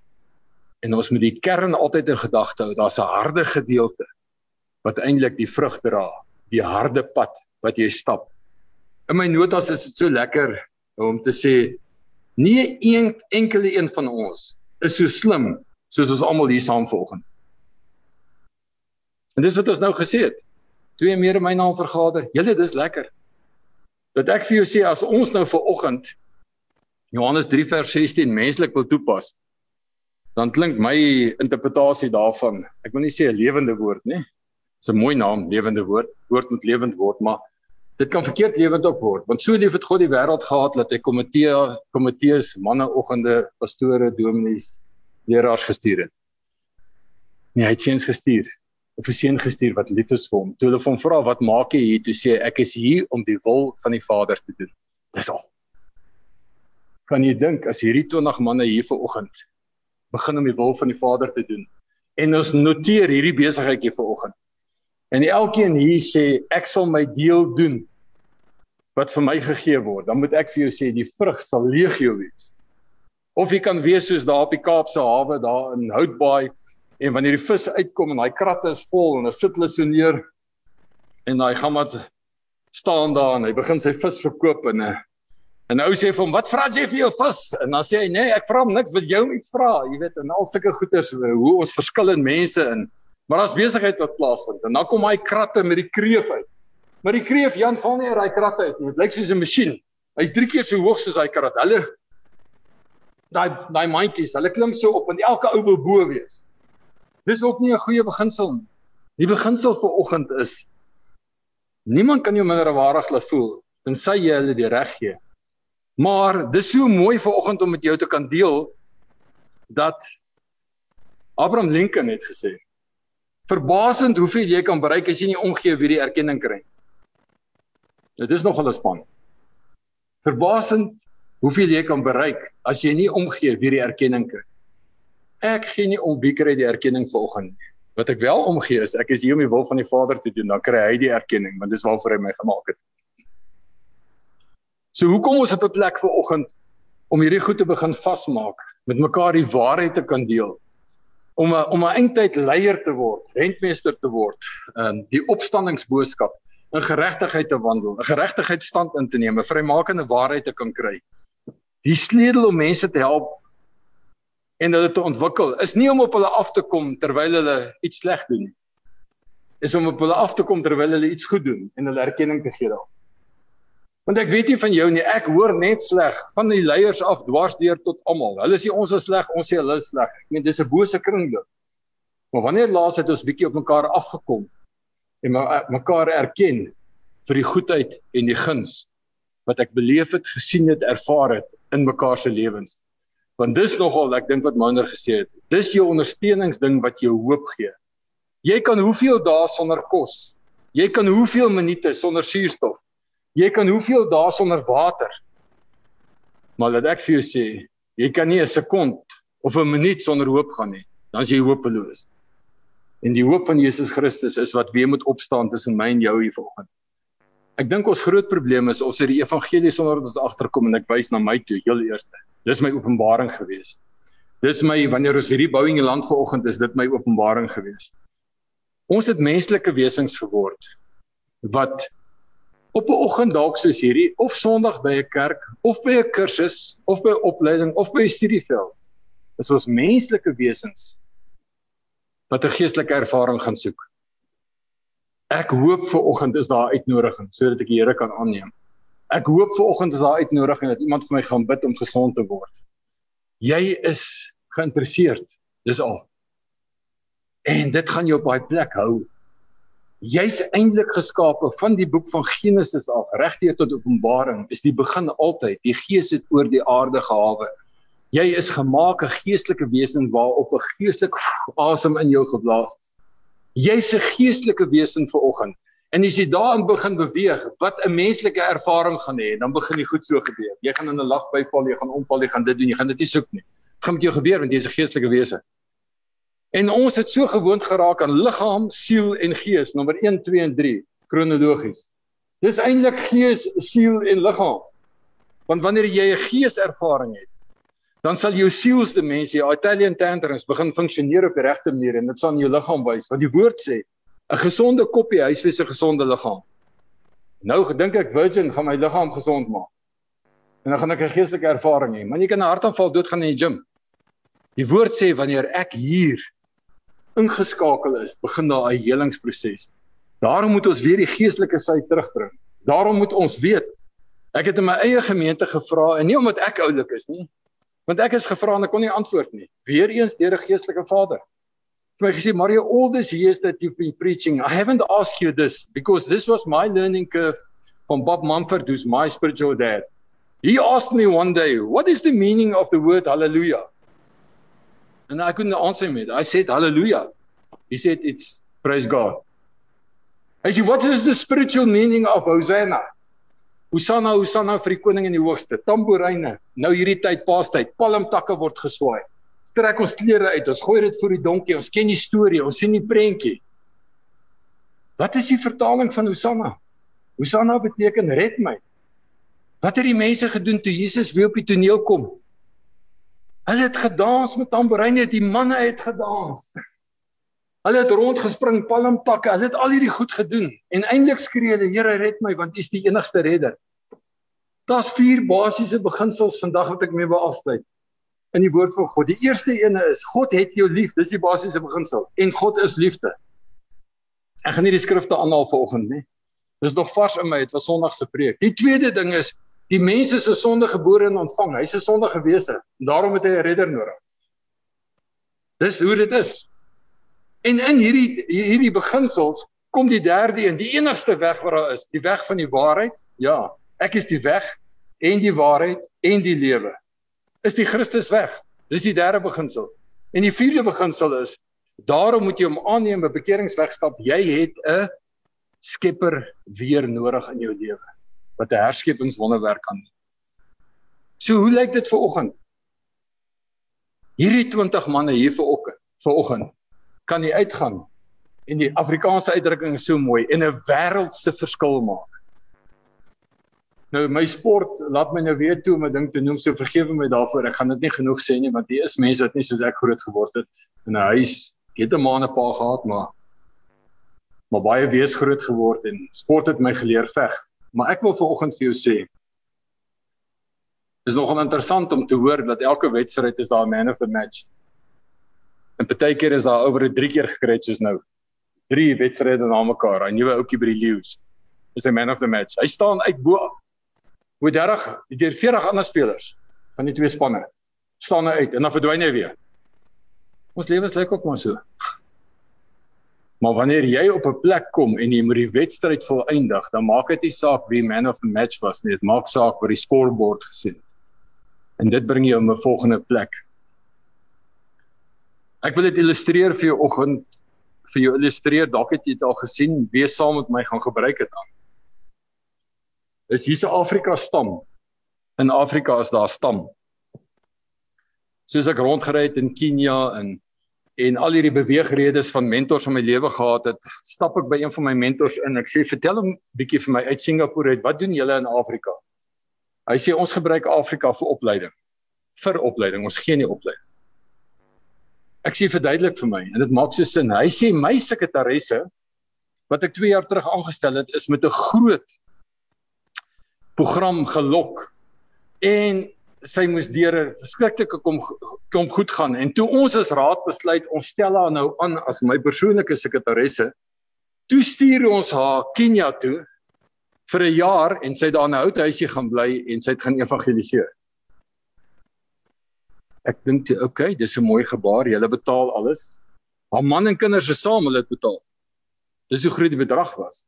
Speaker 4: En ons moet die kern altyd in gedagte hou. Daar's 'n harde gedeelte wat eintlik die vrug dra die harde pad wat jy stap. In my notas is dit so lekker om te sê nie een enkele een van ons is so slim soos ons almal hier saam volgens. En dis wat ons nou gesê het. Twee meer in my naam vergader. Julle dis lekker. Dat ek vir jou sê as ons nou vir oggend Johannes 3 vers 16 menslik wil toepas, dan klink my interpretasie daarvan, ek wil nie sê 'n lewende woord nie, 'n mooi naam, lewende woord. Woord moet lewend word, maar dit kan verkeerd lewend ook word. Want so lief het God die wêreld gehad dat hy komitee komitees, manneoggende, pastore, dominees, leraars gestuur het. Nee, hy het seuns gestuur. 'n Seun gestuur wat lief is vir hom. Toe hulle hom vra, "Wat maak jy hier?" toe sê ek is hier om die wil van die Vader te doen. Dis al. Kan jy dink as hierdie 20 manne hier vanoggend begin om die wil van die Vader te doen? En ons noteer hierdie besigheid hier vanoggend. En elkeen hier sê ek sal my deel doen wat vir my gegee word. Dan moet ek vir jou sê die vrug sal legio wees. Of jy kan wees soos daar op die Kaapse hawe daar in Houtbaai en wanneer die vis uitkom en daai kratte is vol en dan sit hulle so neer en daai gammat staan daar en hy begin sy vis verkoop en 'n eh, en nou sê hy vir hom wat vra jy vir jou vis en dan sê hy nee ek vra hom niks wat jy hom iets vra jy weet en al sulke goeters hoe ons verskillende mense in Maar daar's besigheid wat plaasvind en dan kom hy kratte met die kreef uit. Maar die kreef Jan val nie uit daai kratte uit nie. Dit lyk soos 'n masjien. Hy's 3 keer so hoog soos daai krat. Hulle daai daai mandjies, hulle klim so op en elke ou wil bo wees. Dis ook nie 'n goeie beginsel nie. Die beginsel vir oggend is Niemand kan jou minderwaardig laat voel tensy jy hulle die reg gee. Maar dis so mooi vanoggend om met jou te kan deel dat Abraham Lincoln het gesê: "Verbasend hoeveel jy kan bereik as jy nie omgee wie die erkenning kry nie." Dit is nogal 'n span. Verbasend hoeveel jy kan bereik as jy nie omgee wie die erkenning kry. Ek gee nie om wie kry die erkenning vanoggend nie. Wat ek wel omgee is ek is hier om die wil van die Vader te doen, dan kry hy die erkenning, want dis waarvoor hy my gemaak het. So hoekom ons op 'n plek vir oggend om hierdie goed te begin vasmaak, met mekaar die waarheid te kan deel. Om 'n om 'n eintlik leier te word, rentmeester te word, ehm um, die opstandingsboodskap in geregtigheid te wandel, 'n geregtigheidsstand in te neem, 'n vrymakende waarheid te kan kry. Die sleutel om mense te help en hulle te ontwikkel is nie om op hulle af te kom terwyl hulle iets sleg doen nie. Is om op hulle af te kom terwyl hulle iets goed doen en hulle erkenning te gee daarvoor. Want ek weet nie van jou nie, ek hoor net sleg van die leiers af dwars deur tot almal. Hulle sê ons is sleg, ons sê hulle is sleg. Ek meen dis 'n bose kringloop. Maar wanneer laas het ons bietjie op mekaar afgekom en mekaar erken vir die goedheid en die guns wat ek beleef het, gesien het, ervaar het in mekaar se lewens. Want dis nogal ek dink wat Mounder gesê het. Dis jou ondersteuningsding wat jou hoop gee. Jy kan hoeveel dae sonder kos? Jy kan hoeveel minute sonder suurstof? Jy kan hoeveel dae sonder water. Maar laat ek vir jou sê, jy kan nie 'n sekond of 'n minuut sonder hoop gaan nie. Dan is jy hopeloos. En die hoop van Jesus Christus is wat weer moet opstaan tussen my en jou hier vanoggend. Ek dink ons groot probleem is ons het die evangelie sonder dat ons agterkom en ek wys na my toe heel eerste. Dis my openbaring gewees. Dis my wanneer ons hierdie bouing in land vanoggend is dit my openbaring gewees. Ons het menslike wesens geword wat op 'n oggend dalk soos hierdie of Sondag by 'n kerk of by 'n kursus of by 'n opleiding of by 'n studieveld is ons menslike wesens wat 'n geestelike ervaring gaan soek. Ek hoop vir oggend is daar uitnodiging sodat ek die Here kan aanneem. Ek hoop vir oggend is daar uitnodiging dat iemand vir my gaan bid om gesond te word. Jy is geïnteresseerd. Dis al. En dit gaan jou op daai plek hou jy's eintlik geskape van die boek van Genesis af regdeur tot Openbaring is die begin altyd die gees het oor die aarde gehawe. Jy is gemaak 'n geestelike wesen waarop 'n geestelike asem in jou geblaas is. Jy's 'n geestelike wesen vir oggend. En as jy daarin begin beweeg wat 'n menslike ervaring gaan hê dan begin die goed so gebeur. Jy gaan in 'n lag byval jy gaan omval jy gaan dit doen jy gaan dit nie soek nie. Dit gaan met jou gebeur want jy's 'n geestelike wesen En ons het so gewoond geraak aan liggaam, siel en gees, nommer 1, 2 en 3 kronologies. Dis eintlik gees, siel en liggaam. Want wanneer jy 'n geeservaring het, dan sal jou sielsdimensie, Italian tantrums begin funksioneer op die regte manier en dit sal in jou liggaam wys. Want die woord sê, 'n gesonde koppie huisves 'n gesonde liggaam. Nou gedink ek Virgin gaan my liggaam gesond maak. En dan gaan ek 'n geestelike ervaring hê. Man jy kan 'n hartaanval doodgaan in die gim. Die woord sê wanneer ek hier ingeskakel is, begin daar 'n helingsproses. Daarom moet ons weer die geestelike sy terugbring. Daarom moet ons weet. Ek het in my eie gemeente gevra en nie omdat ek oulik is nie, want ek is gevra en ek kon nie antwoord nie. Weereens deur 'n geestelike vader. Vir my gesê, "Mario, all this years that you've been preaching, I haven't asked you this because this was my learning curve from Bob Mumford, who's my spiritual dad. He asked me one day, "What is the meaning of the word hallelujah?" And I couldn't answer him. I said, Hallelujah. He said, It's praise God. I said, What is the spiritual meaning of Hosanna? Hosanna, Hosanna vir die koning in die hoogste. Tamboreine. Nou hierdie tyd, paastyd, palmtakke word geswaai. Trek ons klere uit. Ons gooi dit voor die donkie. Ons ken die storie. Ons sien die prentjie. Wat is die vertaling van Hosanna? Hosanna beteken red my. Wat het die mense gedoen toe Jesus weer op die toneel kom? Hulle het gedans met tamboerine, die manne het gedans. Hulle het rondgespring, palmtakke, hulle het al hierdie goed gedoen en eintlik skree hulle, Here red my want U is die enigste redder. Daar's vier basiese beginsels vandag wat ek mee wil afsluit in die woord van God. Die eerste ene is God het jou lief, dis die basiese beginsel en God is liefde. Ek gaan nie die skrifte aanhaal vanoggend nie. Dis nog vars in my, dit was Sondag se preek. Die tweede ding is Die mens is 'n sondegebore en ontvang. Hy's 'n sondige wese. Daarom het hy 'n redder nodig. Dis hoe dit is. En in hierdie hierdie beginsels kom die derde een, die enigste weg wat daar is, die weg van die waarheid. Ja, ek is die weg en die waarheid en die lewe. Is die Christus weg? Dis die derde beginsel. En die vierde beginsel is daarom moet jy hom aanneem 'n bekeringsweg stap. Jy het 'n skepper weer nodig in jou lewe wat 'n herskepingswonderwerk kan doen. So hoe lyk dit vir oggend? Hierdie 20 manne hier vir oggend, vir oggend kan jy uitgaan en die Afrikaanse uitdrukking is so mooi en 'n wêreldse verskil maak. Nou my sport laat my nou weer toe om 'n ding te noem, so vergewe my daarvoor. Ek gaan dit nie genoeg sê nie want hier is mense wat nie soos ek groot geword het in 'n huis. Ek het 'n ma en 'n pa gehad, maar maar baie wees groot geword en sport het my geleer veg. Maar ek wil vanoggend vir jou sê is nogal interessant om te hoor dat elke wedstryd is daar 'n man of the match. En partykeer is daar oor 'n 3 keer gekry soos nou drie wedstryde na mekaar. Hy nuwe ouetjie by die Lions is 'n man of the match. Hy staan uit bo hoe 30 deur 40 ander spelers van die twee spanne staan hy uit en dan verdwyn hy weer. Ons lewens lyk ook maar so. Maar wanneer jy op 'n plek kom en jy moet die wedstryd volëindig, dan maak dit nie saak wie man of the match was nie. Dit maak saak wat die scorebord gesien het. En dit bring jou op 'n volgende plek. Ek wil dit illustreer vir jou oggend vir jou illustreer, dalk het jy dit al gesien, wees saam met my gaan gebruik dit aan. Is hier's 'n Afrika stam. In Afrika is daar stam. Soos ek rondgery het in Kenia en en al hierdie beweegredes van mentors in my lewe gehad het, stap ek by een van my mentors in. Ek sê vertel hom bietjie vir my uit Singapore uit, wat doen julle in Afrika? Hy sê ons gebruik Afrika vir opleiding. Vir opleiding, ons gee nie opleiding. Ek sê verduidelik vir my en dit maak so sin. Hy sê my sekretaresse wat ek 2 jaar terug aangestel het is met 'n groot program gelok en sy moes deur 'n verskriklike kom kom goed gaan en toe ons as raad besluit ons stel haar nou aan as my persoonlike sekretaresse toe stuur ons haar Kenia toe vir 'n jaar en sy daar in 'n houthuisie gaan bly en sy het gaan evangeliseer Ek dink jy, okay, dis 'n mooi gebaar. Jy betaal alles. Haar man en kinders is saam, hulle het betaal. Dis hoe groot die bedrag was.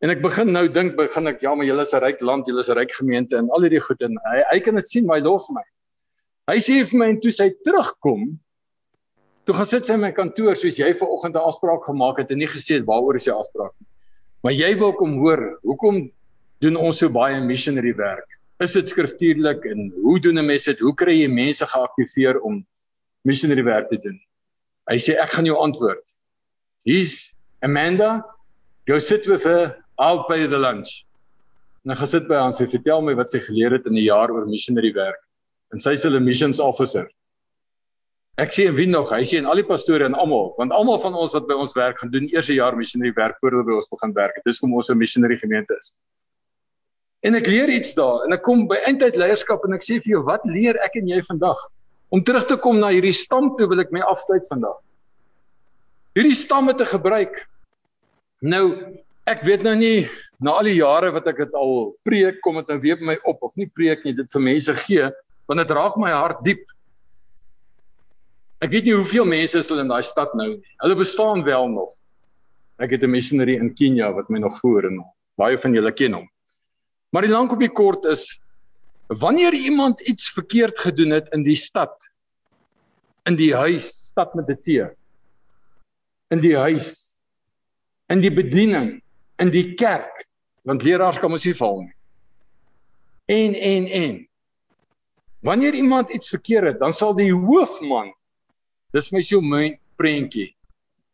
Speaker 4: En ek begin nou dink, begin ek, ja, maar julle is 'n ryk land, julle is 'n ryk gemeente en al hierdie goed en hy hy kan dit sien, maar hy los my. Hy sê vir my en toe sy terugkom, toe gaan sit sy in my kantoor soos jy ver oggend 'n afspraak gemaak het en nie gesê het waaroor is die afspraak nie. Maar jy wil kom hoor, hoekom doen ons so baie missionary werk? is dit skriftuurlik en hoe doen 'n mens dit? Hoe kry jy mense geaktiveer om missionary werk te doen? Hy sê ek gaan jou antwoord. Hier's Amanda. Go sit with her. I'll pay the lunch. En hy gesit by haar en sy vertel my wat sy geleer het in 'n jaar oor missionary werk. En sy is 'n missions officer. Ek sê en wie nog? Hy sê en al die pastore en almal, want almal van ons wat by ons werk gaan doen eers 'n jaar missionary werk voordat hulle by ons begin werk. Dit is hoe ons 'n missionary gemeente is. En ek leer iets daar en ek kom by eintyd leierskap en ek sê vir jou wat leer ek en jy vandag? Om terug te kom na hierdie stam toe wil ek my afsluit vandag. Hierdie stamme te gebruik. Nou ek weet nou nie na al die jare wat ek dit al preek kom dit nou weer by my op of nie preek nie dit vir mense gee want dit raak my hart diep. Ek weet nie hoeveel mense is hulle in daai stad nou nie. Hulle bestaan wel nog. Ek het 'n missionary in Kenia wat my nog voor en baie van julle ken hom. Maar die lank op die kort is wanneer iemand iets verkeerd gedoen het in die stad in die huis stad met 'n T in die huis in die bediening in die kerk want leraars kan mos nie val nie en en en wanneer iemand iets verkeerd het dan sal die hoofman dis my so my prentjie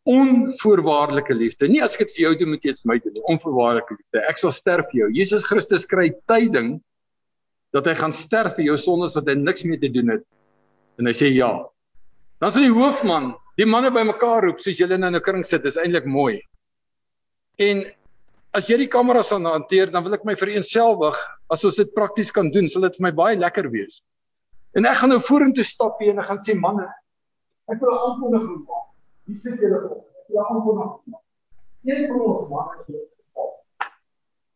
Speaker 4: onvoorwaardelike liefde. Nie as ek dit vir jou doen moet jy dit vir my doen nie. Onvoorwaardelike liefde. Ek sal sterf vir jou. Jesus Christus kry tyding dat hy gaan sterf vir jou sondes wat hy niks mee te doen het. En hy sê ja. Dan sê die hoofman, die manne bymekaar roep soos julle nou in 'n kring sit, is eintlik mooi. En as jy die kameras aan hanteer, dan wil ek my vereenselwig as ons dit prakties kan doen, sal dit vir my baie lekker wees. En ek gaan nou vorentoe stap hier en ek gaan sê manne, ek wil 'n aankondiging maak. Wie sit julle op? Ja, aankom. Een van ons manne geval.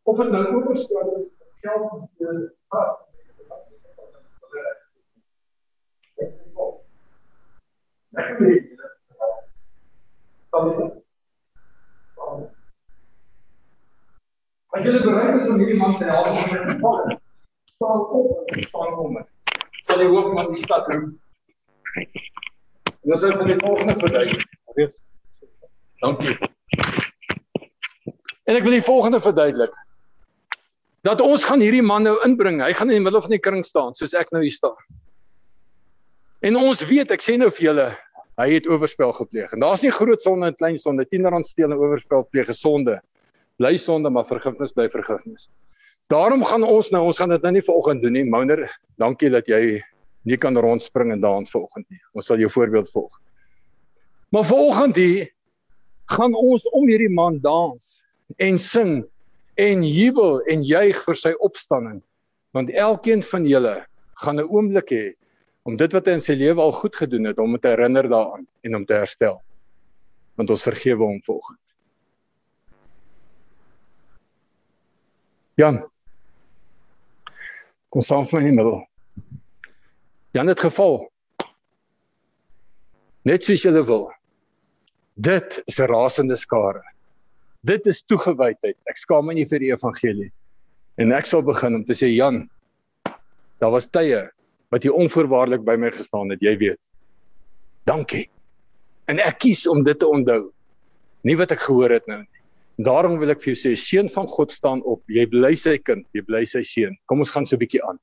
Speaker 4: Of dit nou oorskry is, geld is die vraag. Ek weet. Kom hier. Kom. Kinders van hierdie man te help om te val. Staan op, staan kom. Sal die hoofman die stad roep. En ons het vir die volgende verduidelik. Dankie. En ek wil die volgende verduidelik. Dat ons gaan hierdie man nou inbring. Hy gaan in die middel van die kring staan soos ek nou hier staan. En ons weet, ek sê nou vir julle, hy het oorspel gepleeg. En daar's nie groot sonde en klein sonde, 10 rand steel en oorspel pleeg gesonde. Bly sonde, maar vergifnis bly vergifnis. Daarom gaan ons nou, ons gaan dit nou nie vanoggend doen nie. Mouner, dankie dat jy nie kan rondspring en dans vanoggend nie. Ons sal jou voorbeeld volg. Maar vanoggend hier gaan ons om hierdie man dans en sing en jubel en juig vir sy opstanding. Want elkeen van julle gaan 'n oomblik hê om dit wat hy in sy lewe al goed gedoen het om te herinner daaraan en om te herstel. Want ons vergewe hom volgens. Jan. Kom saam met my in die middel. Jan het geval. Net soos jy wil. Dit is 'n rasende skare. Dit is toegewydheid. Ek skaam my nie vir die evangelie. En ek sal begin om te sê Jan, daar was tye wat jy onvoorwaardelik by my gestaan het, jy weet. Dankie. En ek kies om dit te onthou. Nie wat ek gehoor het nou nie. Daarom wil ek vir jou sê, seun van God staan op. Jy bly sy kind, jy bly sy seun. Kom ons gaan so 'n bietjie aan.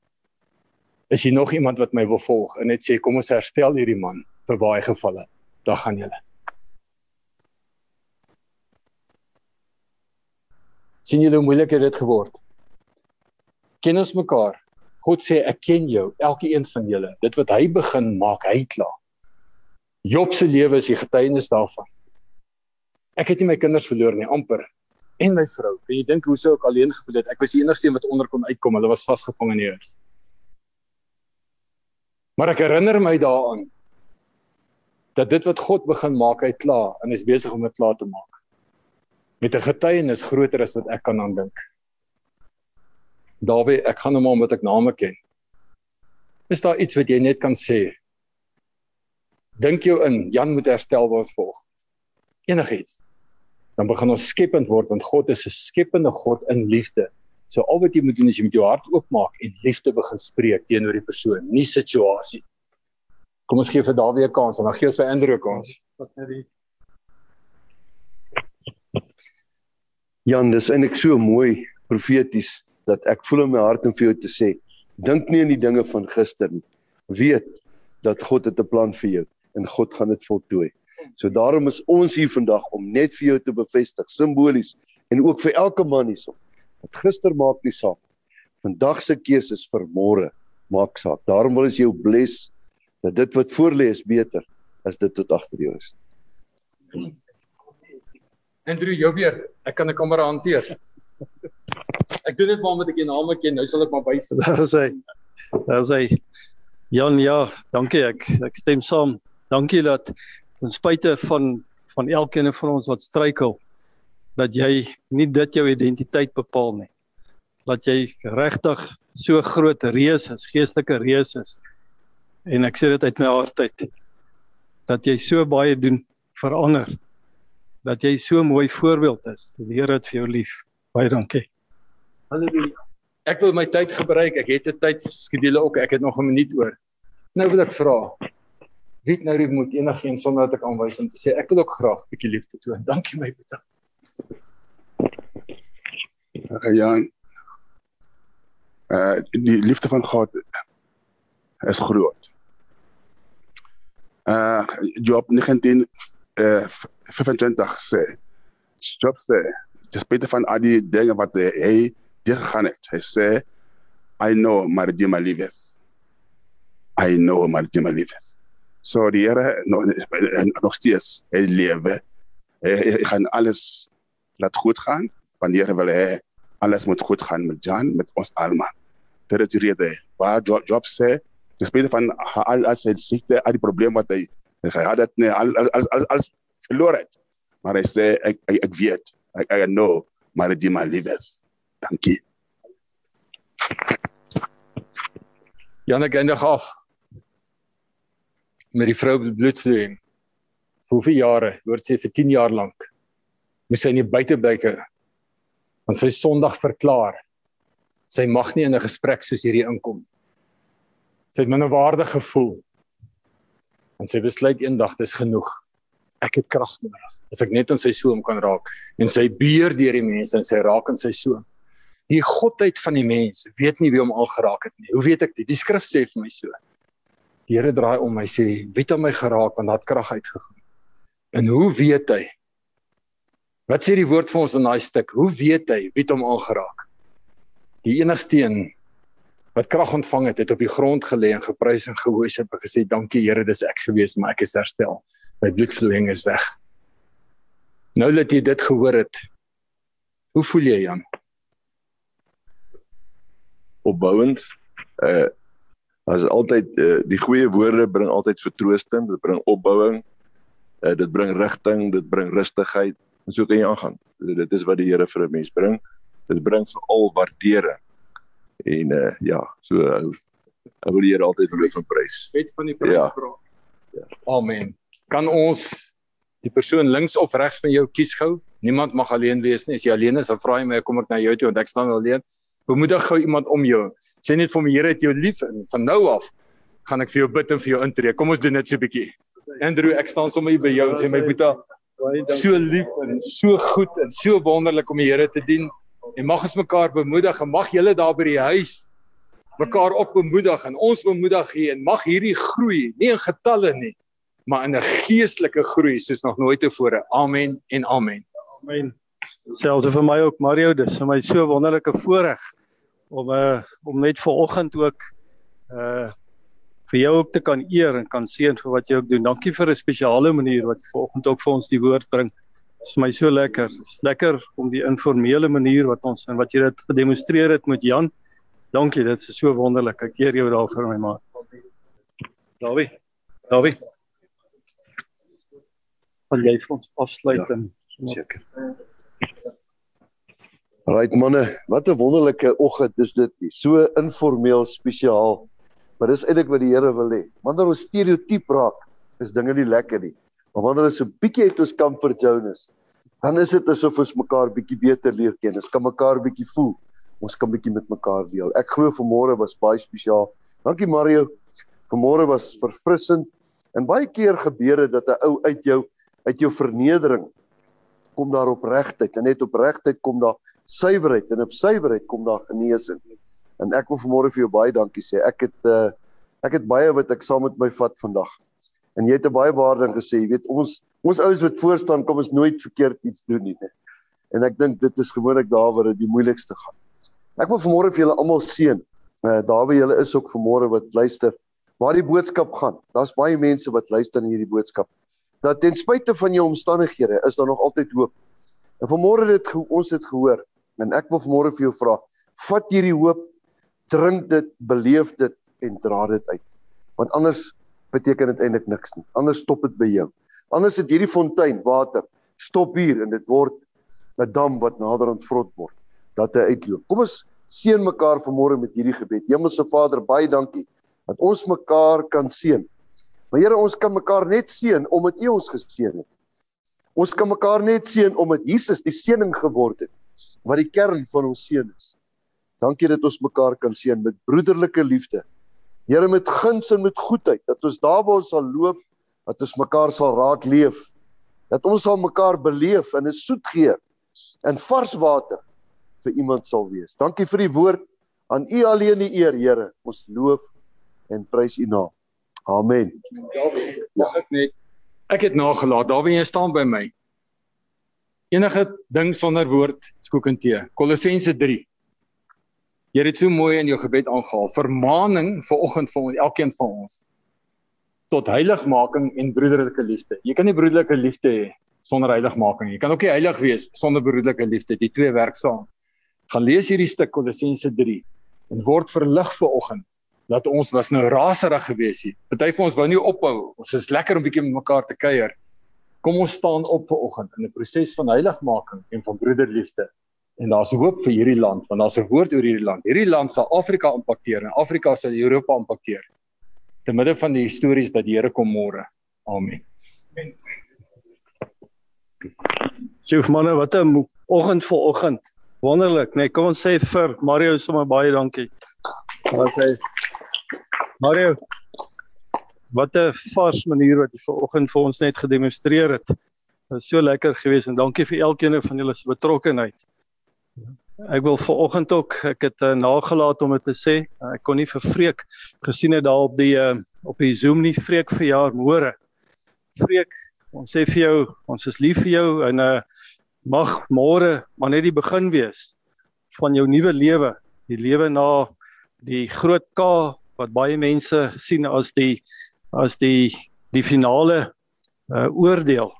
Speaker 4: Is hier nog iemand wat my wil volg en net sê kom ons herstel hierdie man vir baie gevalle. Daar gaan julle. sien julle hoe moeilik dit geword. Ken ons mekaar? God sê ek ken jou, elke een van julle. Dit wat hy begin maak, hy klaar. Job se lewe is die getuienis daarvan. Ek het nie my kinders verloor nie, amper. En my vrou. Kan jy dink hoe sou ek alleen gevoel het? Ek was die enigste een wat onder kon uitkom. Hulle was vasgevang in die huis. Maar ek herinner my daaraan dat dit wat God begin maak, hy klaar en is besig om dit klaar te maak. Met 'n getuienis groter as wat ek kan aandink. Dawie, ek gaan hom nou omdat ek name ken. Is daar iets wat jy net kan sê? Dink jou in, Jan moet herstel word volgens. Enigiets. Dan begin ons skepend word want God is 'n skepende God in liefde. So al wat jy moet doen is jy moet jou hart oopmaak en liefde begin spreek teenoor die persoon, nie situasie. Kom ons gee vir Dawie 'n kans en dan gee ons vir Andrew 'n kans.
Speaker 6: Jan, dis eintlik so mooi profeties dat ek voel in my hart om vir jou te sê, dink nie aan die dinge van gister nie. Weet dat God het 'n plan vir jou en God gaan dit voltooi. So daarom is ons hier vandag om net vir jou te bevestig simbolies en ook vir elke man hierso. Wat gister maak nie saak. Vandag se keuses vir môre maak saak. Daarom wil ons jou bless dat dit wat voor lê is beter as dit wat agter jou is.
Speaker 4: Andrew, jou weer. Ek kan 'n kamera hanteer. Ek doen dit maar omdat ek jou name ken. Nou sal ek maar bys.
Speaker 3: Daar sê. Daar sê. Jan, ja, dankie ek ek stem saam. Dankie dat ten spyte van van elkeen van ons wat struikel dat jy nie dit jou identiteit bepaal nie. Dat jy regtig so groot reus is, geestelike reus is. En ek sê dit uit my hart uit dat jy so baie doen vir ander. Dat jy so mooi voorbeeld is. Die Here het vir jou lief. Baie dankie.
Speaker 4: Halleluja. Ek wil my tyd gebruik. Ek het 'n tydskedule ook. Ek het nog 'n minuut oor. Nou wil ek vra. Wie nou die moet enigiets sonder dat ek aanwys om te sê ek wil ook graag 'n bietjie liefde toon. Dankie my broer.
Speaker 5: Okay, ja. Uh die liefde van God is groot. Uh Job 19 uh 25 sê Job sê dis beter van al die dinge wat hy deurgegaan het. Hy sê I know my redeemer liveth. I know my redeemer liveth. So die Here nog nog steeds hy lewe. Hy, hy gaan alles laat goed gaan want die Here wil hê alles moet goed gaan met Jan met ons almal. Dit is die rede. Waar Job, Job sê dis beter van al as hy siekte al die probleme wat hy gehad het nee al al al al verloor het. Maar hy sê ek ek, ek weet ek I know my redeemer liveth. Dankie.
Speaker 4: Jan ek eindig af met die vrou bloedvloeiing. Vir hoeveel jare? Hoort sy vir 10 jaar lank. Moes sy in die buiteblyke want sy Sondag verklaar Sy mag nie in 'n gesprek soos hierdie inkom. Sy het minderwaardig gevoel. En sy besluit eendag dis genoeg. Ek het krag nodig. As ek net in sy soem kan raak en sy beer deur die mense en sy raak in sy soem. Die godheid van die mens weet nie wie hom al geraak het nie. Hoe weet ek dit? Die skrif sê vir my so. Die Here draai om my sê, "Wie het my geraak want daad krag uitgegaan?" En hoe weet hy? Wat sê die woord vir ons in daai stuk? Hoe weet hy wie het hom aangeraak? Die enigste een wat krag ontvang het, het op die grond gelê en geprys en gehoorsaam en gesê, "Dankie Here, dis ek gewees, maar ek is herstel. My bloedvloeiing is weg." Nou dat jy dit gehoor het, hoe voel jy, Jan?
Speaker 6: opbouend. Uh as altyd uh, die goeie woorde bring altyd vertroosting, dit bring opbouing. Uh dit bring rigting, dit bring rustigheid en so kan jy aangaan. Dit is wat die Here vir 'n mens bring. Dit bring veral waardering. En uh ja, so uh, ek wil die Here altyd loof en prys.
Speaker 4: Wet van die prys
Speaker 6: Ja.
Speaker 4: vra. Ja. Amen. Kan ons die persoon links of regs van jou kies gou? Niemand mag alleen wees nie. As jy alleen is, dan vra jy my, kom ek na jou toe want ek staan alleen. Bemoedig gou iemand om jou. Sê net vir my Here het jou lief en van nou af gaan ek vir jou bid en vir jou intree. Kom ons doen dit so 'n bietjie. Andrew, ek staan sommer hier by jou en sê my
Speaker 3: dankie.
Speaker 4: so lief en so goed en so wonderlik om die Here te dien. En mag ons mekaar bemoedig en mag julle daar by die huis mekaar ook bemoedig en ons bemoedig hier en mag hierdie groei, nie in getalle nie, maar in 'n geestelike groei soos nog nooit tevore. Amen en amen.
Speaker 3: Amen. Selfs vir my ook Mario, dis vir my so wonderlike voorreg om uh om net vanoggend ook uh vir jou ook te kan eer en kan seën vir wat jy ook doen. Dankie vir 'n spesiale manier wat jy vanoggend ook vir ons die woord bring. Dit is my so lekker. Dit is lekker om die informele manier wat ons en wat jy dit gedemonstreer het met Jan. Dankie, dit is so wonderlik. Ek eer jou daarvoor my maat. Dawie. Dawie. Wil jy vir ons afsluit
Speaker 6: Ja.
Speaker 3: en
Speaker 6: Seker. Right manne, wat 'n wonderlike oggend is dit nie. So informeel spesiaal. Maar dis eintlik wat die Here wil hê. Wanneer ons stereotyp raak, is dinge nie lekker nie. Maar wanneer ons so 'n bietjie uit ons comfort zone is, dan is dit asof ons mekaar bietjie beter leer ken. Ons kan mekaar bietjie voel. Ons kan bietjie met mekaar deel. Ek glo vanmôre was baie spesiaal. Dankie Mario. Vanmôre was verfrissend en baie keer gebeur dit dat 'n ou uit jou uit jou vernedering kom daar opregtheid en net opregtheid kom daar suiwerheid en op suiwerheid kom daar genesing. En ek wil vanmôre vir jou baie dankie sê. Ek het uh ek het baie wat ek saam met my vat vandag. En jy het 'n baie waarde ding gesê, jy weet ons ons ouens wat voor staan kom ons nooit verkeerd iets doen nie. Nee. En ek dink dit is gewoonlik daar waar dit die moeilikste gaan. Ek wil vanmôre vir julle almal seën. Uh daar waar julle is ook vanmôre wat luister, waar die boodskap gaan. Daar's baie mense wat luister na hierdie boodskap. Dat ten spyte van jou omstandighede is daar nog altyd hoop. En vanmôre het dit ons het gehoor en ek wil vanmôre vir jou vra, vat hierdie hoop, drink dit, beleef dit en dra dit uit. Want anders beteken dit eintlik niks nie. Anders stop dit by jou. Anders het hierdie fontein water stop hier en dit word 'n dam wat nader aan vrot word dat hy uitloop. Kom ons seën mekaar vanmôre met hierdie gebed. Hemelse Vader, baie dankie dat ons mekaar kan seën. Maar Here, ons kan mekaar net seën omdat U ons geseën het. Ons kan mekaar net seën omdat Jesus die seëning geword het wat die kern van ons seën is. Dankie dat ons mekaar kan seën met broederlike liefde. Here met guns en met goedheid dat ons daar waar ons sal loop, dat ons mekaar sal raak leef. Dat ons sal mekaar beleef in 'n soet geur en vars water vir iemand sal wees. Dankie vir die woord aan U alleen die eer, Here. Ons loof en prys U naam. Amen.
Speaker 4: Dawie, mag ek net ek het nagelaat. Dawie, jy staan by my. Enige ding sonder woord skoek en tee. Kolossense 3. Jy het so mooi in jou gebed aangehaal. Vermaaning vir oggend vir elkeen van ons tot heiligmaking en broederlike liefde. Jy kan nie broederlike liefde hê sonder heiligmaking. Jy kan ook nie heilig wees sonder broederlike liefde. Die twee werk saam. Gaan lees hierdie stuk Kolossense 3 en word verlig vir oggend dat ons was nou raserig gewees hier. Party van ons wou nie ophou. Ons is lekker om bietjie met mekaar te kuier. Kom ons staan op vir oggend in 'n proses van heiligmaking en van broederliefde. En daar's hoop vir hierdie land, want daar's 'n woord oor hierdie land. Hierdie land sal Afrika impakteer en Afrika sal Europa impakteer. Te midde van die stories dat die Here kom môre. Amen.
Speaker 3: Sjoe manne, wat 'n oggend vir oggend. Wonderlik, nee, kom ons sê vir Mario sommer baie dankie. Wat sê Mario? Wat 'n vars manier wat jy vanoggend vir ons net gedemonstreer het. Dit was so lekker geweest en dankie vir elkeen van julle se betrokkeheid. Ek wil vanoggend ook ek het uh, nagelaat om dit te sê. Uh, ek kon nie vir Freek gesien het daar op die uh, op die Zoom nie Freek vir jaar môre. Freek, ons sê vir jou, ons is lief vir jou en uh mag môre maar net die begin wees van jou nuwe lewe, die lewe na die groot K wat baie mense sien as die as die die finale uh, oordeel.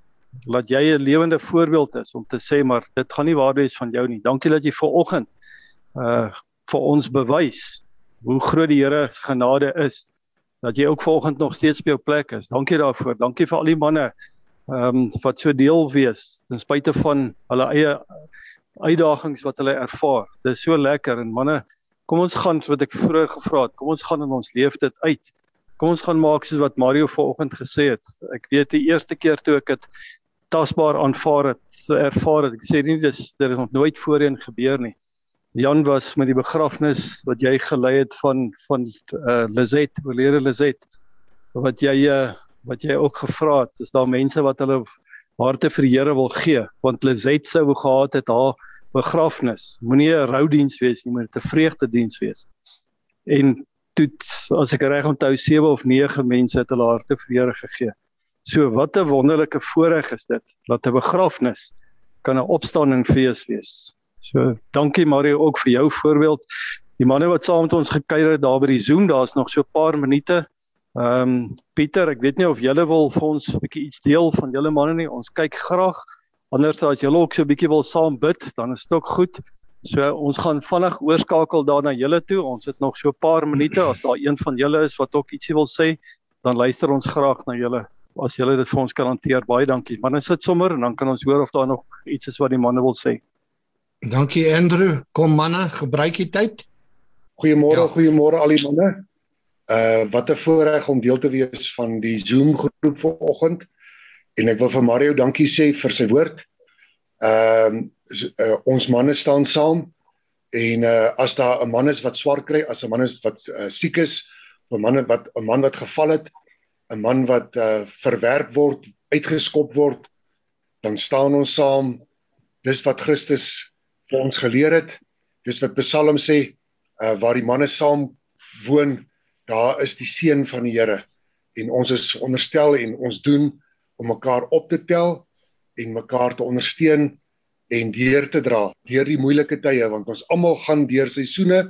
Speaker 3: Laat jy 'n lewende voorbeeld is om te sê maar dit gaan nie waar wees van jou nie. Dankie dat jy ver oggend uh vir ons bewys hoe groot die Here se genade is dat jy ook vanoggend nog steeds by jou plek is. Dankie daarvoor. Dankie vir al die manne ehm um, wat so deel wees ten spyte van hulle eie uitdagings wat hulle ervaar. Dit is so lekker en manne, kom ons gaan wat ek vroeër gevra het. Kom ons gaan en ons leef dit uit. Kom ons gaan maak soos wat Mario vanoggend gesê het. Ek weet die eerste keer toe ek dit tasbaar aanvaar het, ervaar het. Ek sê nie dis dit het nog nooit voorheen gebeur nie. Jan was met die begrafnis wat jy gelei het van van uh, Lizet, oorlede Lizet wat jy uh, wat jy ook gevra het, is daar mense wat hulle harte vir die Here wil gee, want Lizet sou gehad het haar begrafnis. Moenie 'n roudiens wees nie, maar 'n vreugdediens wees. En toe as ek reg onthou 7 of 9 mense het hulle harte vir Here gegee. So wat 'n wonderlike voorreg is dit dat 'n begrafnis kan 'n opstanding fees wees. So dankie Mario ook vir jou voorbeeld. Die manne wat saam met ons gekuier het daar by die Zoom, daar's nog so 'n paar minute. Ehm um, Pieter, ek weet nie of julle wil vir ons 'n bietjie iets deel van julle manne nie. Ons kyk graag. Anders as julle ook so 'n bietjie wil saam bid, dan is dit ook goed. So ons gaan vinnig oorskakel daarna julle toe. Ons het nog so 'n paar minute as daar een van julle is wat ook ietsie wil sê, dan luister ons graag na julle. As julle dit vir ons kan hanteer, baie dankie. Manne sit sommer en dan kan ons hoor of daar nog iets is wat die manne wil sê.
Speaker 7: Dankie Andrew. Kom manne, gebruik die tyd.
Speaker 8: Goeiemôre, ja. goeiemôre al die manne. Uh wat 'n voorreg om deel te wees van die Zoom groep vanoggend. En ek wil vir Mario dankie sê vir sy woord. Ehm uh, uh, ons manne staan saam en uh as daar 'n man is wat swaar kry, as 'n man is wat uh, siek is, 'n man wat 'n man wat geval het, 'n man wat uh verwerp word, uitgeskop word, dan staan ons saam. Dis wat Christus vir ons geleer het. Dis wat Psalm sê, uh waar die manne saam woon daar is die seën van die Here en ons is onderstel en ons doen om mekaar op te tel en mekaar te ondersteun en deur te dra deur die moeilike tye want ons almal gaan deur seisoene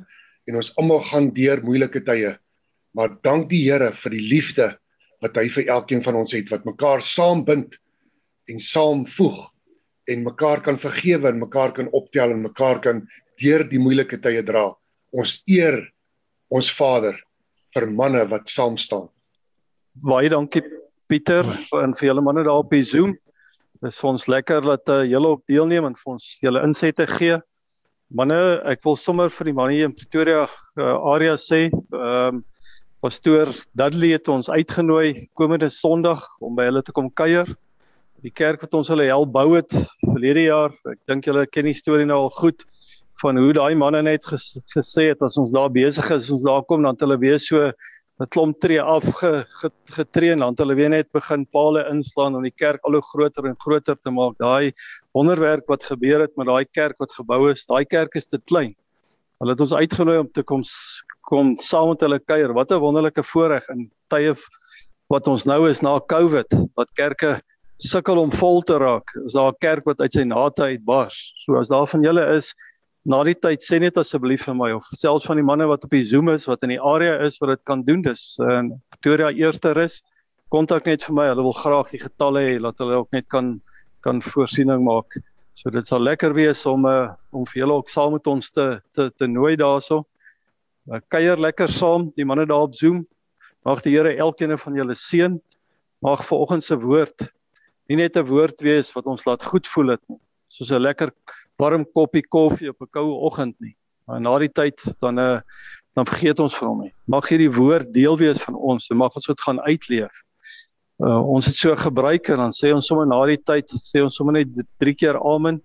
Speaker 8: en ons almal gaan deur moeilike tye maar dank die Here vir die liefde wat hy vir elkeen van ons het wat mekaar saambind en saamvoeg en mekaar kan vergewe en mekaar kan optel en mekaar kan deur die moeilike tye dra ons eer ons Vader vir manne wat saam staan.
Speaker 3: Baie dankie Pieter en vir julle manne daar op die Zoom. Dit is vir ons lekker dat uh, julle ook deelneem en vir ons julle insette gee. Manne, ek wil sommer vir die manne in Pretoria uh, area sê, ehm um, pastoor Dudley het ons uitgenooi komende Sondag om by hulle te kom kuier. Die kerk wat ons hulle help bou het verlede jaar. Ek dink julle ken die storie nou al goed van hoe daai manne net ges, gesê het as ons daar besig is, ons daar kom dan hulle weer so 'n klomp tree af ge, ge, getree en dan hulle weer net begin palle inslaan om die kerk al hoe groter en groter te maak. Daai wonderwerk wat gebeur het met daai kerk wat gebou is, daai kerk is te klein. Hulle het ons uitgenooi om te kom kom saam met hulle kuier. Wat 'n wonderlike voorreg in tye wat ons nou is na Covid, wat kerke sukkel om vol te raak. Is daar 'n kerk wat uit sy nate uitbars. So as daar van julle is na die tyd sê net asseblief vir my of selfs van die manne wat op die Zoom is wat in die area is wat dit kan doen. Dis in uh, Pretoria eerste is kontak net vir my hulle wil graag die getalle hê dat hulle ook net kan kan voorsiening maak. So dit sal lekker wees om uh, om vir julle ook saam met ons te te, te nooi daarso. Uh, kuier lekker saam die manne daar op Zoom. Mag die Here elkeen van julle seën. Mag vanoggend se woord nie net 'n woord wees wat ons laat goed voel het nie soos 'n lekker warm koppie koffie op 'n koue oggend nie. Maar na die tyd dan uh dan vergeet ons van hom nie. Mag hierdie woord deel wees van ons en mag ons dit gaan uitleef. Uh ons het so gebruik en dan sê ons sommer na die tyd sê ons sommer net drie keer amen.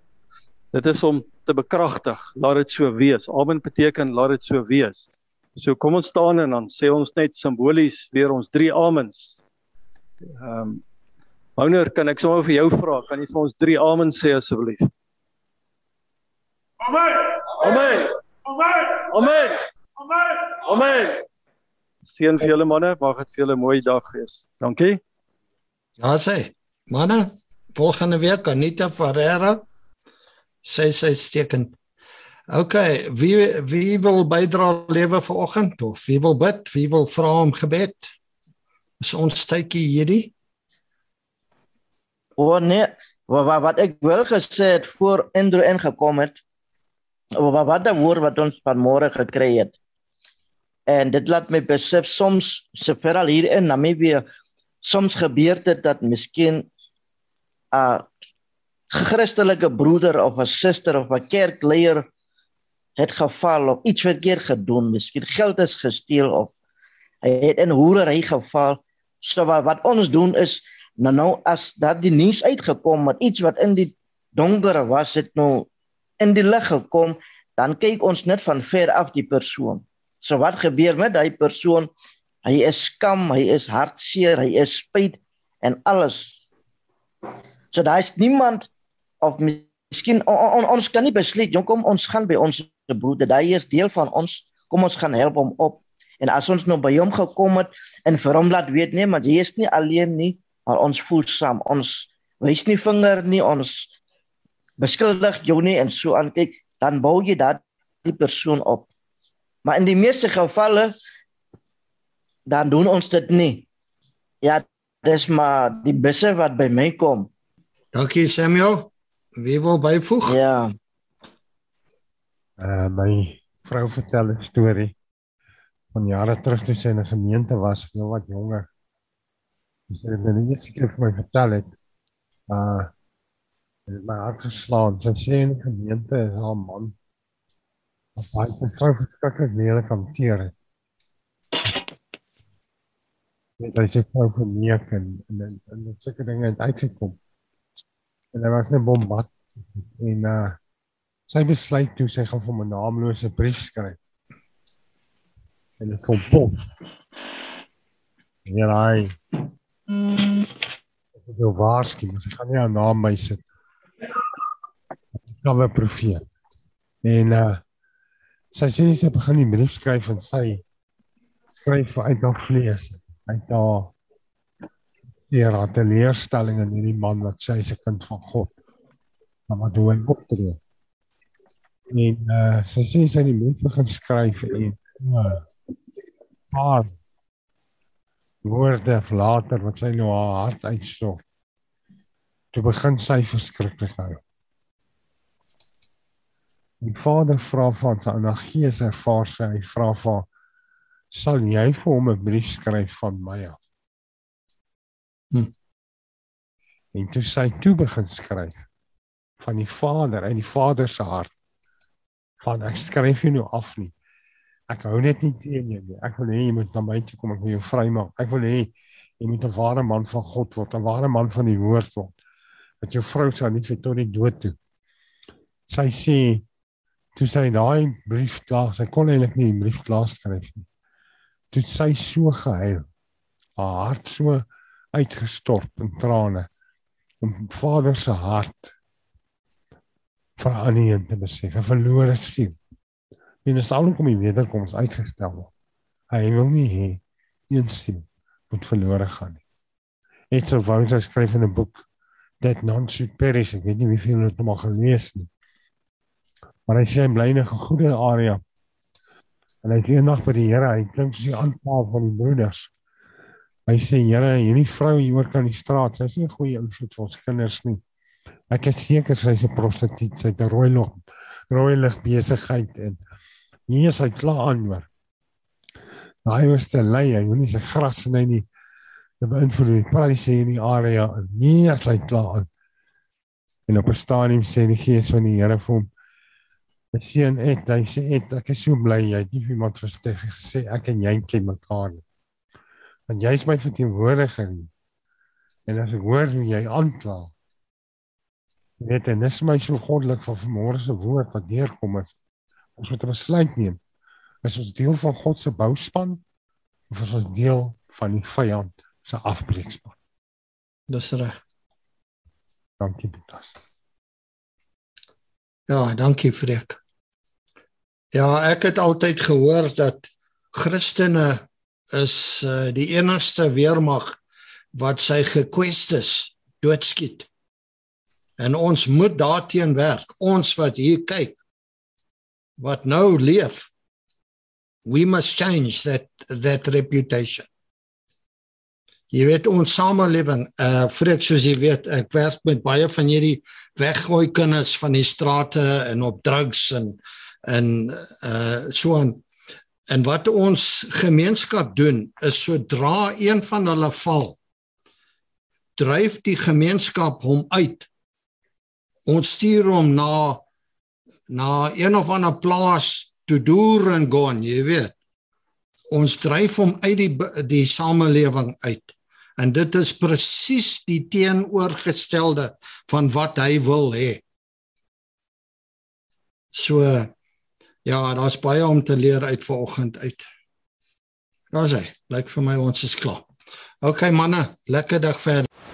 Speaker 3: Dit is om te bekragtig, laat dit so wees. Amen beteken laat dit so wees. So kom ons staan en dan sê ons net simbolies weer ons drie amens. Ehm um, Houner, kan ek sommer vir jou vra, kan jy vir ons drie amen sê asseblief?
Speaker 9: Amen.
Speaker 3: Amen.
Speaker 9: Amen.
Speaker 3: Amen.
Speaker 9: Amen.
Speaker 3: Amen. Seën vir julle manne, mag dit vir julle 'n mooi dag wees. Dankie.
Speaker 7: Ja sê. Manne, volgende week Anita Ferreira sê sy steken. OK, wie wie wil bydra lewe vanoggend of wie wil bid? Wie wil vra om gebed? Is ons tydjie hierdie?
Speaker 10: O nee, wat wat, wat ek wel gesê het voor Andrew ingekom het. Wat wat die woord wat ons vanmôre gekry het. En dit laat my besef soms several hier in Namibië soms gebeur dit dat miskien 'n Christelike broeder of 'n suster of 'n kerkleier het geval of iets verkeerd gedoen, miskien geld is gesteel of hy het in hoerery geval. So wat, wat ons doen is nou nou as dat die nuus uitgekom het iets wat in die donker was het nou in die lig gekom, dan kyk ons net van ver af die persoon. So wat gebeur met daai persoon? Hy is skam, hy is hartseer, hy is spyt en alles. So daar is niemand of miskien on, on, ons kan nie besluit, jong kom ons gaan by ons broeder, daai is deel van ons. Kom ons gaan help hom op. En as ons nou by hom gekom het en vir hom laat weet nee, maar jy is nie alleen nie, maar ons voel saam. Ons wys nie vinger nie, ons beskuldig jou nie en so aan kyk, dan bou jy dat die persoon op. Maar in die meeste gevalle dan doen ons dit nie. Ja, dis maar die besse wat by my kom.
Speaker 7: Dankie Samuel. Wie wil byvoeg?
Speaker 10: Ja.
Speaker 11: Uh my vrou vertel 'n storie van jare terug toe sy in 'n gemeente was, nou wat jonger. Sy het net iets keer vir my vertel het. Uh het my hart geslaan. Sy sê in die gemeente is haar man wat baie vrou verskriklik lelik hanteer het. Net hy sê vrou verneek en en en, en dit sulke dinge het uitgekom. En daar was 'n bombat en uh sy besluit toe sy gaan vir 'n naamlose brief skryf. En dit kom pop. Ja, hy. Ek wil waarsku, maar sy gaan nie haar naam by sit. Kom 'n profeet. En uh sy sê sy begin die brief skryf en sy skryf uit haar vlees uit haar hier haar teleurstelling in hierdie man wat sê hy's 'n kind van God. Maar wat doen hy optree? En uh sy sê sy die brief begin skryf en uh, paar woorde later wat sy nou haar hart uitstort. Toe begin sy verskriklik huil. Die vader vra van sy na gees ervaar sy hy vra vir sal jy vir hom 'n brief skryf van my af. Hm. En toe sy toe begin skryf van die vader in die vader se hart van ek skryf jou nou af nie. Ek hou net nie teen jou nie. Ek wil hê jy moet na my toe kom, ek wil jou vrymaak. Ek wil hê jy moet 'n ware man van God word, 'n ware man van die woord word. Dat jou vrou sal nie vir tot die dood toe. Sy sê toe sy daai brief klaar, sy kon eintlik nie die brief klaar skryf nie toe sy so gehuil. Haar hart so uitgestort in trane om Vader se hart vir Annie te besef, 'n verlore siel. En dit sal kom die wederkoms uitgestel word. Hy wil nie hê een siel moet verlore gaan nie. Dit sou wou hy skryf in 'n boek that none should perish. Ek weet nie wie veel het hom al gelees nie. Maar hy sê hy bly in 'n goeie area En hy sê eendag by die Here, hy klink soos die aanpaal van die broeders. Hy sê Here, hierdie vrou hier oor kan die straat, sy is nie 'n goeie invloed vir ons kinders nie. Ek is seker sy is 'n prostituut, sy het rooi lig, rooi lig besigheid en hier is hy klaar aan hoor. Daai was te lei, hy moenie sy gras sny nie. Beïnvloed die pryse in die area. Nee, as hy klaar aan. En op 'n stadium sê die gees van die Here vir hom seun het, hy sê het, ek is so bly jy het nie vir iemand verstig gesê ek en jy ken mekaar nie. Want jy is my verteenwoordiger nie. En as ek hoor hoe jy aankla, Net en dis my so goddelik van vanmôre se woord wat neerkom het. Ons moet 'n besluit neem. Is ons deel van God se bouspan of is ons deel van die vyand se afbreekspan?
Speaker 7: Dis reg.
Speaker 11: Dankie Boetas.
Speaker 7: Ja, dankie Freek. Ja, ek het altyd gehoor dat Christene is uh, die enigste weermag wat sy gekwestes doodskiet. En ons moet daarteen werk. Ons wat hier kyk wat nou leef. We must change that that reputation. Jy weet ons samelewing, uh vreek soos jy weet, ek werk met baie van hierdie weggooi kinders van die strate en op drugs en en uh so aan. En wat ons gemeenskap doen is sodra een van hulle val, dryf die gemeenskap hom uit. Ons stuur hom na na een of ander plaas te deur en gaan, jy weet. Ons dryf hom uit die die samelewing uit. En dit is presies die teenoorgestelde van wat hy wil hê. So ja, daar's baie om te leer uit vanoggend uit. Daar's hy. Lyk vir my ons is klaar. OK manne, lekker dag verder.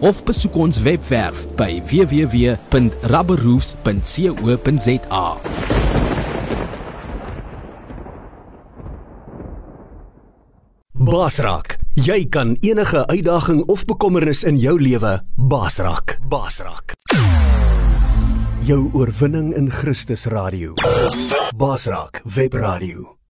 Speaker 1: of besoek ons webwerf by www.rubberroofs.co.za.
Speaker 2: Basrak, jy kan enige uitdaging of bekommernis in jou lewe basrak. Basrak. Jou oorwinning in Christus radio. Basrak Web Radio.